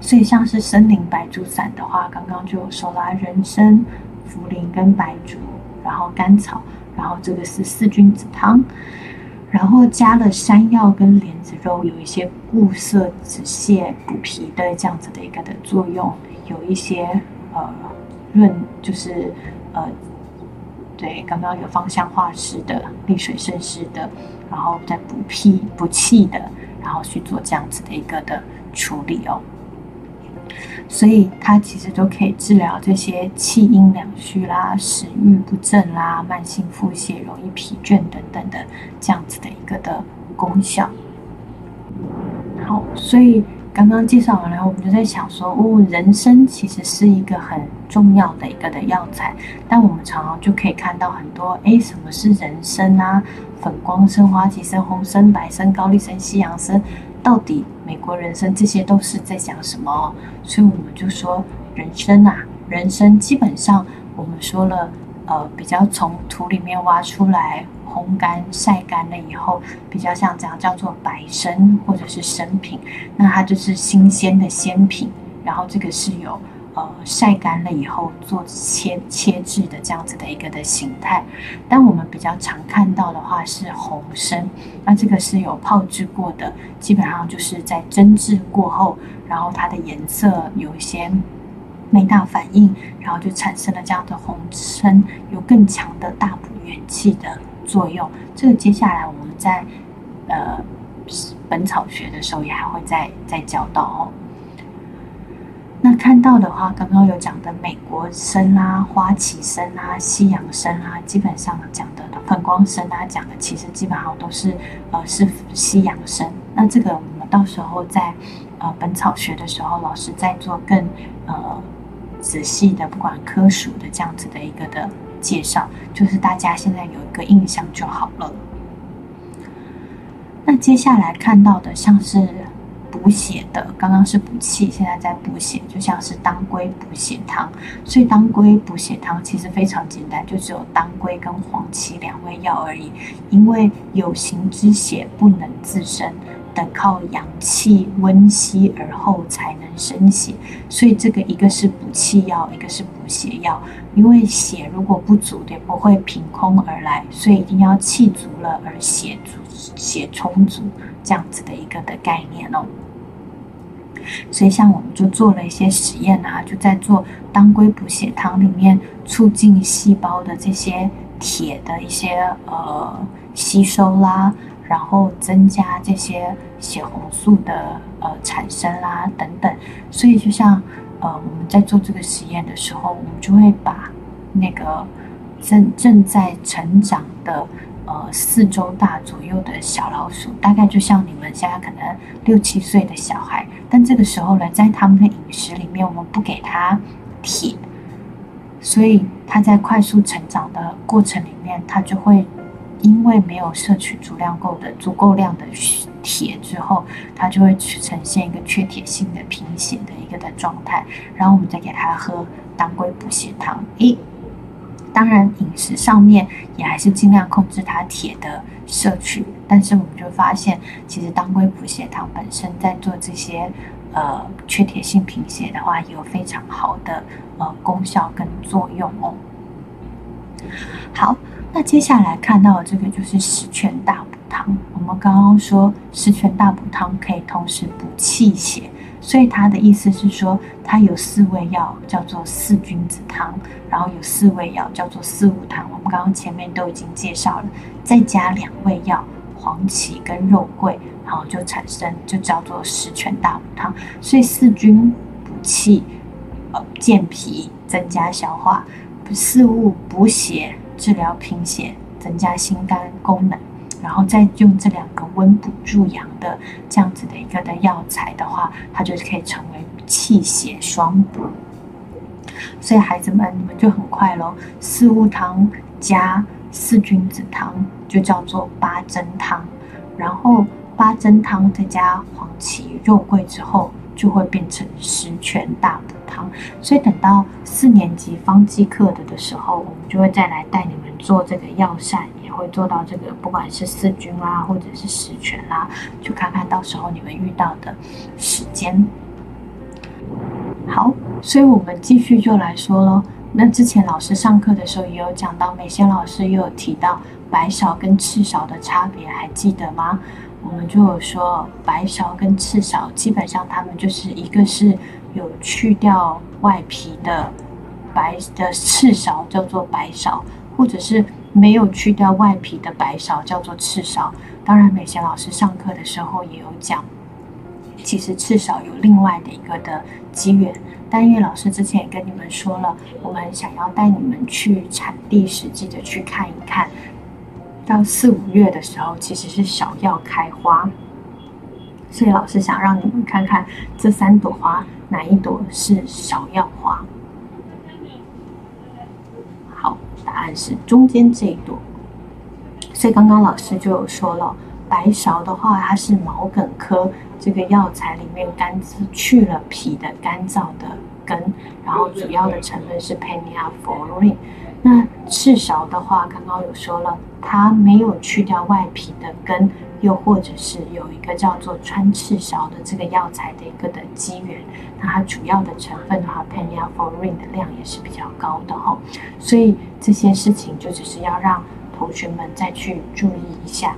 所以像是森林白术散的话，刚刚就有说啦，人参、茯苓跟白术，然后甘草，然后这个是四君子汤。然后加了山药跟莲子肉，有一些固涩止泻、补脾的这样子的一个的作用，有一些呃润，就是呃对，刚刚有芳香化湿的、利水渗湿的，然后再补脾补气的，然后去做这样子的一个的处理哦。所以它其实都可以治疗这些气阴两虚啦、食欲不振啦、慢性腹泻、容易疲倦等等的这样子的一个的功效。好，所以刚刚介绍完了，我们就在想说，哦，人参其实是一个很重要的一个的药材，但我们常常就可以看到很多，哎，什么是人参啊？粉光参、花旗参、红参、白参、高丽参、西洋参。到底美国人参这些都是在讲什么？所以我们就说人参啊，人参基本上我们说了，呃，比较从土里面挖出来，烘干晒干了以后，比较像这样叫做白参或者是参品，那它就是新鲜的鲜品，然后这个是有。呃，晒干了以后做切切制的这样子的一个的形态，但我们比较常看到的话是红参，那这个是有泡制过的，基本上就是在蒸制过后，然后它的颜色有一些没大反应，然后就产生了这样的红参，有更强的大补元气的作用。这个接下来我们在呃本草学的时候也还会再再教到哦。那看到的话，刚刚有讲的美国参啊、花旗参啊、西洋参啊，基本上讲的粉光参啊，讲的其实基本上都是呃是西洋参。那这个我们到时候在呃本草学的时候，老师再做更呃仔细的，不管科属的这样子的一个的介绍，就是大家现在有一个印象就好了。那接下来看到的像是。补血的，刚刚是补气，现在在补血，就像是当归补血汤。所以当归补血汤其实非常简单，就只有当归跟黄芪两味药而已。因为有形之血不能自生，得靠阳气温吸而后才能生血。所以这个一个是补气药，一个是补血药。因为血如果不足，也不会凭空而来，所以一定要气足了而血足，血充足。这样子的一个的概念哦，所以像我们就做了一些实验啊，就在做当归补血汤里面，促进细胞的这些铁的一些呃吸收啦，然后增加这些血红素的呃产生啦等等。所以就像呃我们在做这个实验的时候，我们就会把那个正正在成长的。呃，四周大左右的小老鼠，大概就像你们现在可能六七岁的小孩，但这个时候呢，在他们的饮食里面，我们不给他铁，所以它在快速成长的过程里面，它就会因为没有摄取足量够的足够量的铁之后，它就会呈现一个缺铁性的贫血的一个的状态，然后我们再给它喝当归补血汤，诶。当然，饮食上面也还是尽量控制它铁的摄取。但是我们就发现，其实当归补血汤本身在做这些呃缺铁性贫血的话，有非常好的呃功效跟作用哦。好，那接下来看到的这个就是十全大补汤。我们刚刚说十全大补汤可以同时补气血，所以它的意思是说，它有四味药叫做四君子汤，然后有四味药叫做四物汤。我们刚刚前面都已经介绍了，再加两味药黄芪跟肉桂，然后就产生就叫做十全大补汤。所以四君补气，呃健脾，增加消化；四物补血，治疗贫血，增加心肝功能。然后再用这两个温补助阳的这样子的一个的药材的话，它就是可以成为气血双补。所以孩子们，你们就很快喽，四物汤加四君子汤就叫做八珍汤，然后八珍汤再加黄芪、肉桂之后，就会变成十全大补所以等到四年级方剂课的的时候，我们就会再来带你们做这个药膳。也会做到这个，不管是四君啦，或者是十全啦，就看看到时候你们遇到的时间。好，所以我们继续就来说喽。那之前老师上课的时候也有讲到，美仙老师也有提到白芍跟赤芍的差别，还记得吗？我们就有说白芍跟赤芍，基本上它们就是一个是有去掉外皮的白的赤芍叫做白芍，或者是。没有去掉外皮的白芍叫做赤芍。当然，美贤老师上课的时候也有讲，其实赤芍有另外的一个的机缘。但因为老师之前也跟你们说了，我们想要带你们去产地实际的去看一看，到四五月的时候其实是芍药开花，所以老师想让你们看看这三朵花哪一朵是芍药花。好答案是中间这一朵，所以刚刚老师就有说了，白芍的话，它是毛茛科这个药材里面干燥去了皮的干燥的根，然后主要的成分是 p e n i a f o r i n e。那赤芍的话，刚刚有说了，它没有去掉外皮的根。又或者是有一个叫做穿赤芍的这个药材的一个的机缘，那它主要的成分的话 p e n i a f o r i n 的量也是比较高的哈，所以这些事情就只是要让同学们再去注意一下。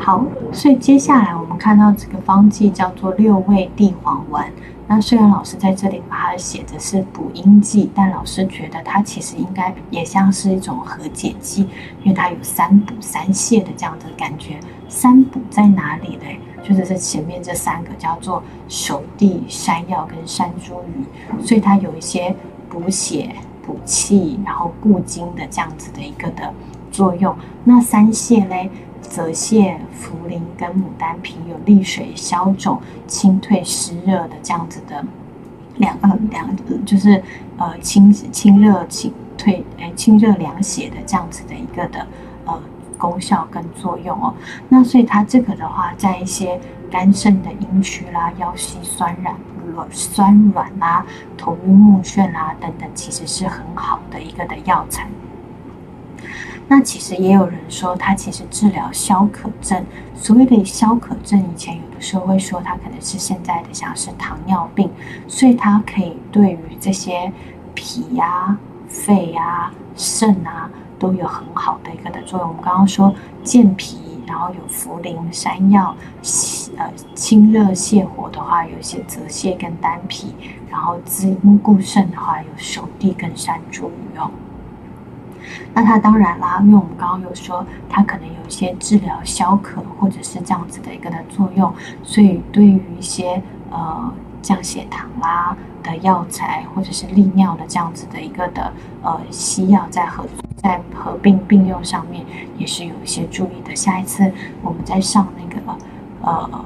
好，所以接下来我们看到这个方剂叫做六味地黄丸。那虽然老师在这里把它写的是补阴剂，但老师觉得它其实应该也像是一种和解剂，因为它有三补三泻的这样的感觉。三补在哪里嘞？就是这前面这三个叫做手地、山药跟山茱萸，所以它有一些补血、补气，然后固精的这样子的一个的作用。那三泻嘞？泽泻、茯苓跟牡丹皮有利水消肿、清退湿热的这样子的两呃两就是呃清清热清退诶清热凉血的这样子的一个的呃功效跟作用哦。那所以它这个的话，在一些肝肾的阴虚啦、腰膝酸软、软酸软啦、头晕目眩啦等等，其实是很好的一个的药材。那其实也有人说，它其实治疗消渴症。所谓的消渴症，以前有的时候会说它可能是现在的像是糖尿病，所以它可以对于这些脾呀、肺呀、肾啊都有很好的一个的作用。我们刚刚说健脾，然后有茯苓、山药，呃，清热泻火的话，有一些泽泻跟丹皮，然后滋阴固肾的话，有熟地跟山茱萸哦。那它当然啦，因为我们刚刚有说，它可能有一些治疗消渴或者是这样子的一个的作用，所以对于一些呃降血糖啦的药材，或者是利尿的这样子的一个的呃西药，在合在合并并用上面也是有一些注意的。下一次我们在上那个呃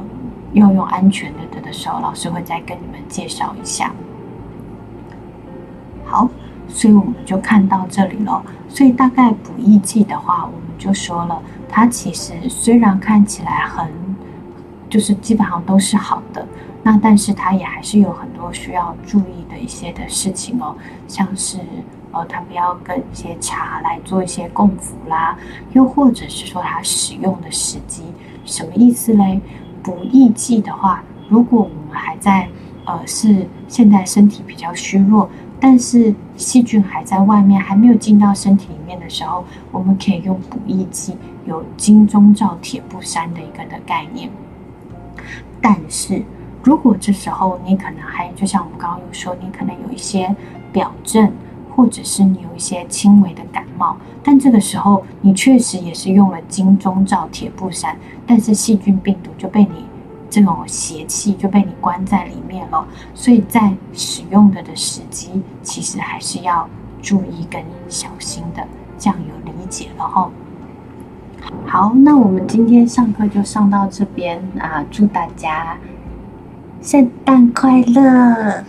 要用安全的的时候，老师会再跟你们介绍一下。好。所以我们就看到这里了。所以大概补益剂的话，我们就说了，它其实虽然看起来很，就是基本上都是好的，那但是它也还是有很多需要注意的一些的事情哦，像是呃，它不要跟一些茶来做一些共服啦，又或者是说它使用的时机，什么意思嘞？补益剂的话，如果我们还在呃是现在身体比较虚弱。但是细菌还在外面，还没有进到身体里面的时候，我们可以用补益剂，有金钟罩铁布衫的一个的概念。但是如果这时候你可能还就像我们刚刚有说，你可能有一些表症，或者是你有一些轻微的感冒，但这个时候你确实也是用了金钟罩铁布衫，但是细菌病毒就被你。这种邪气就被你关在里面了，所以在使用的的时机，其实还是要注意跟小心的，这样有理解了哈。好，那我们今天上课就上到这边啊，祝大家圣诞快乐，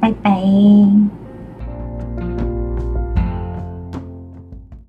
拜拜。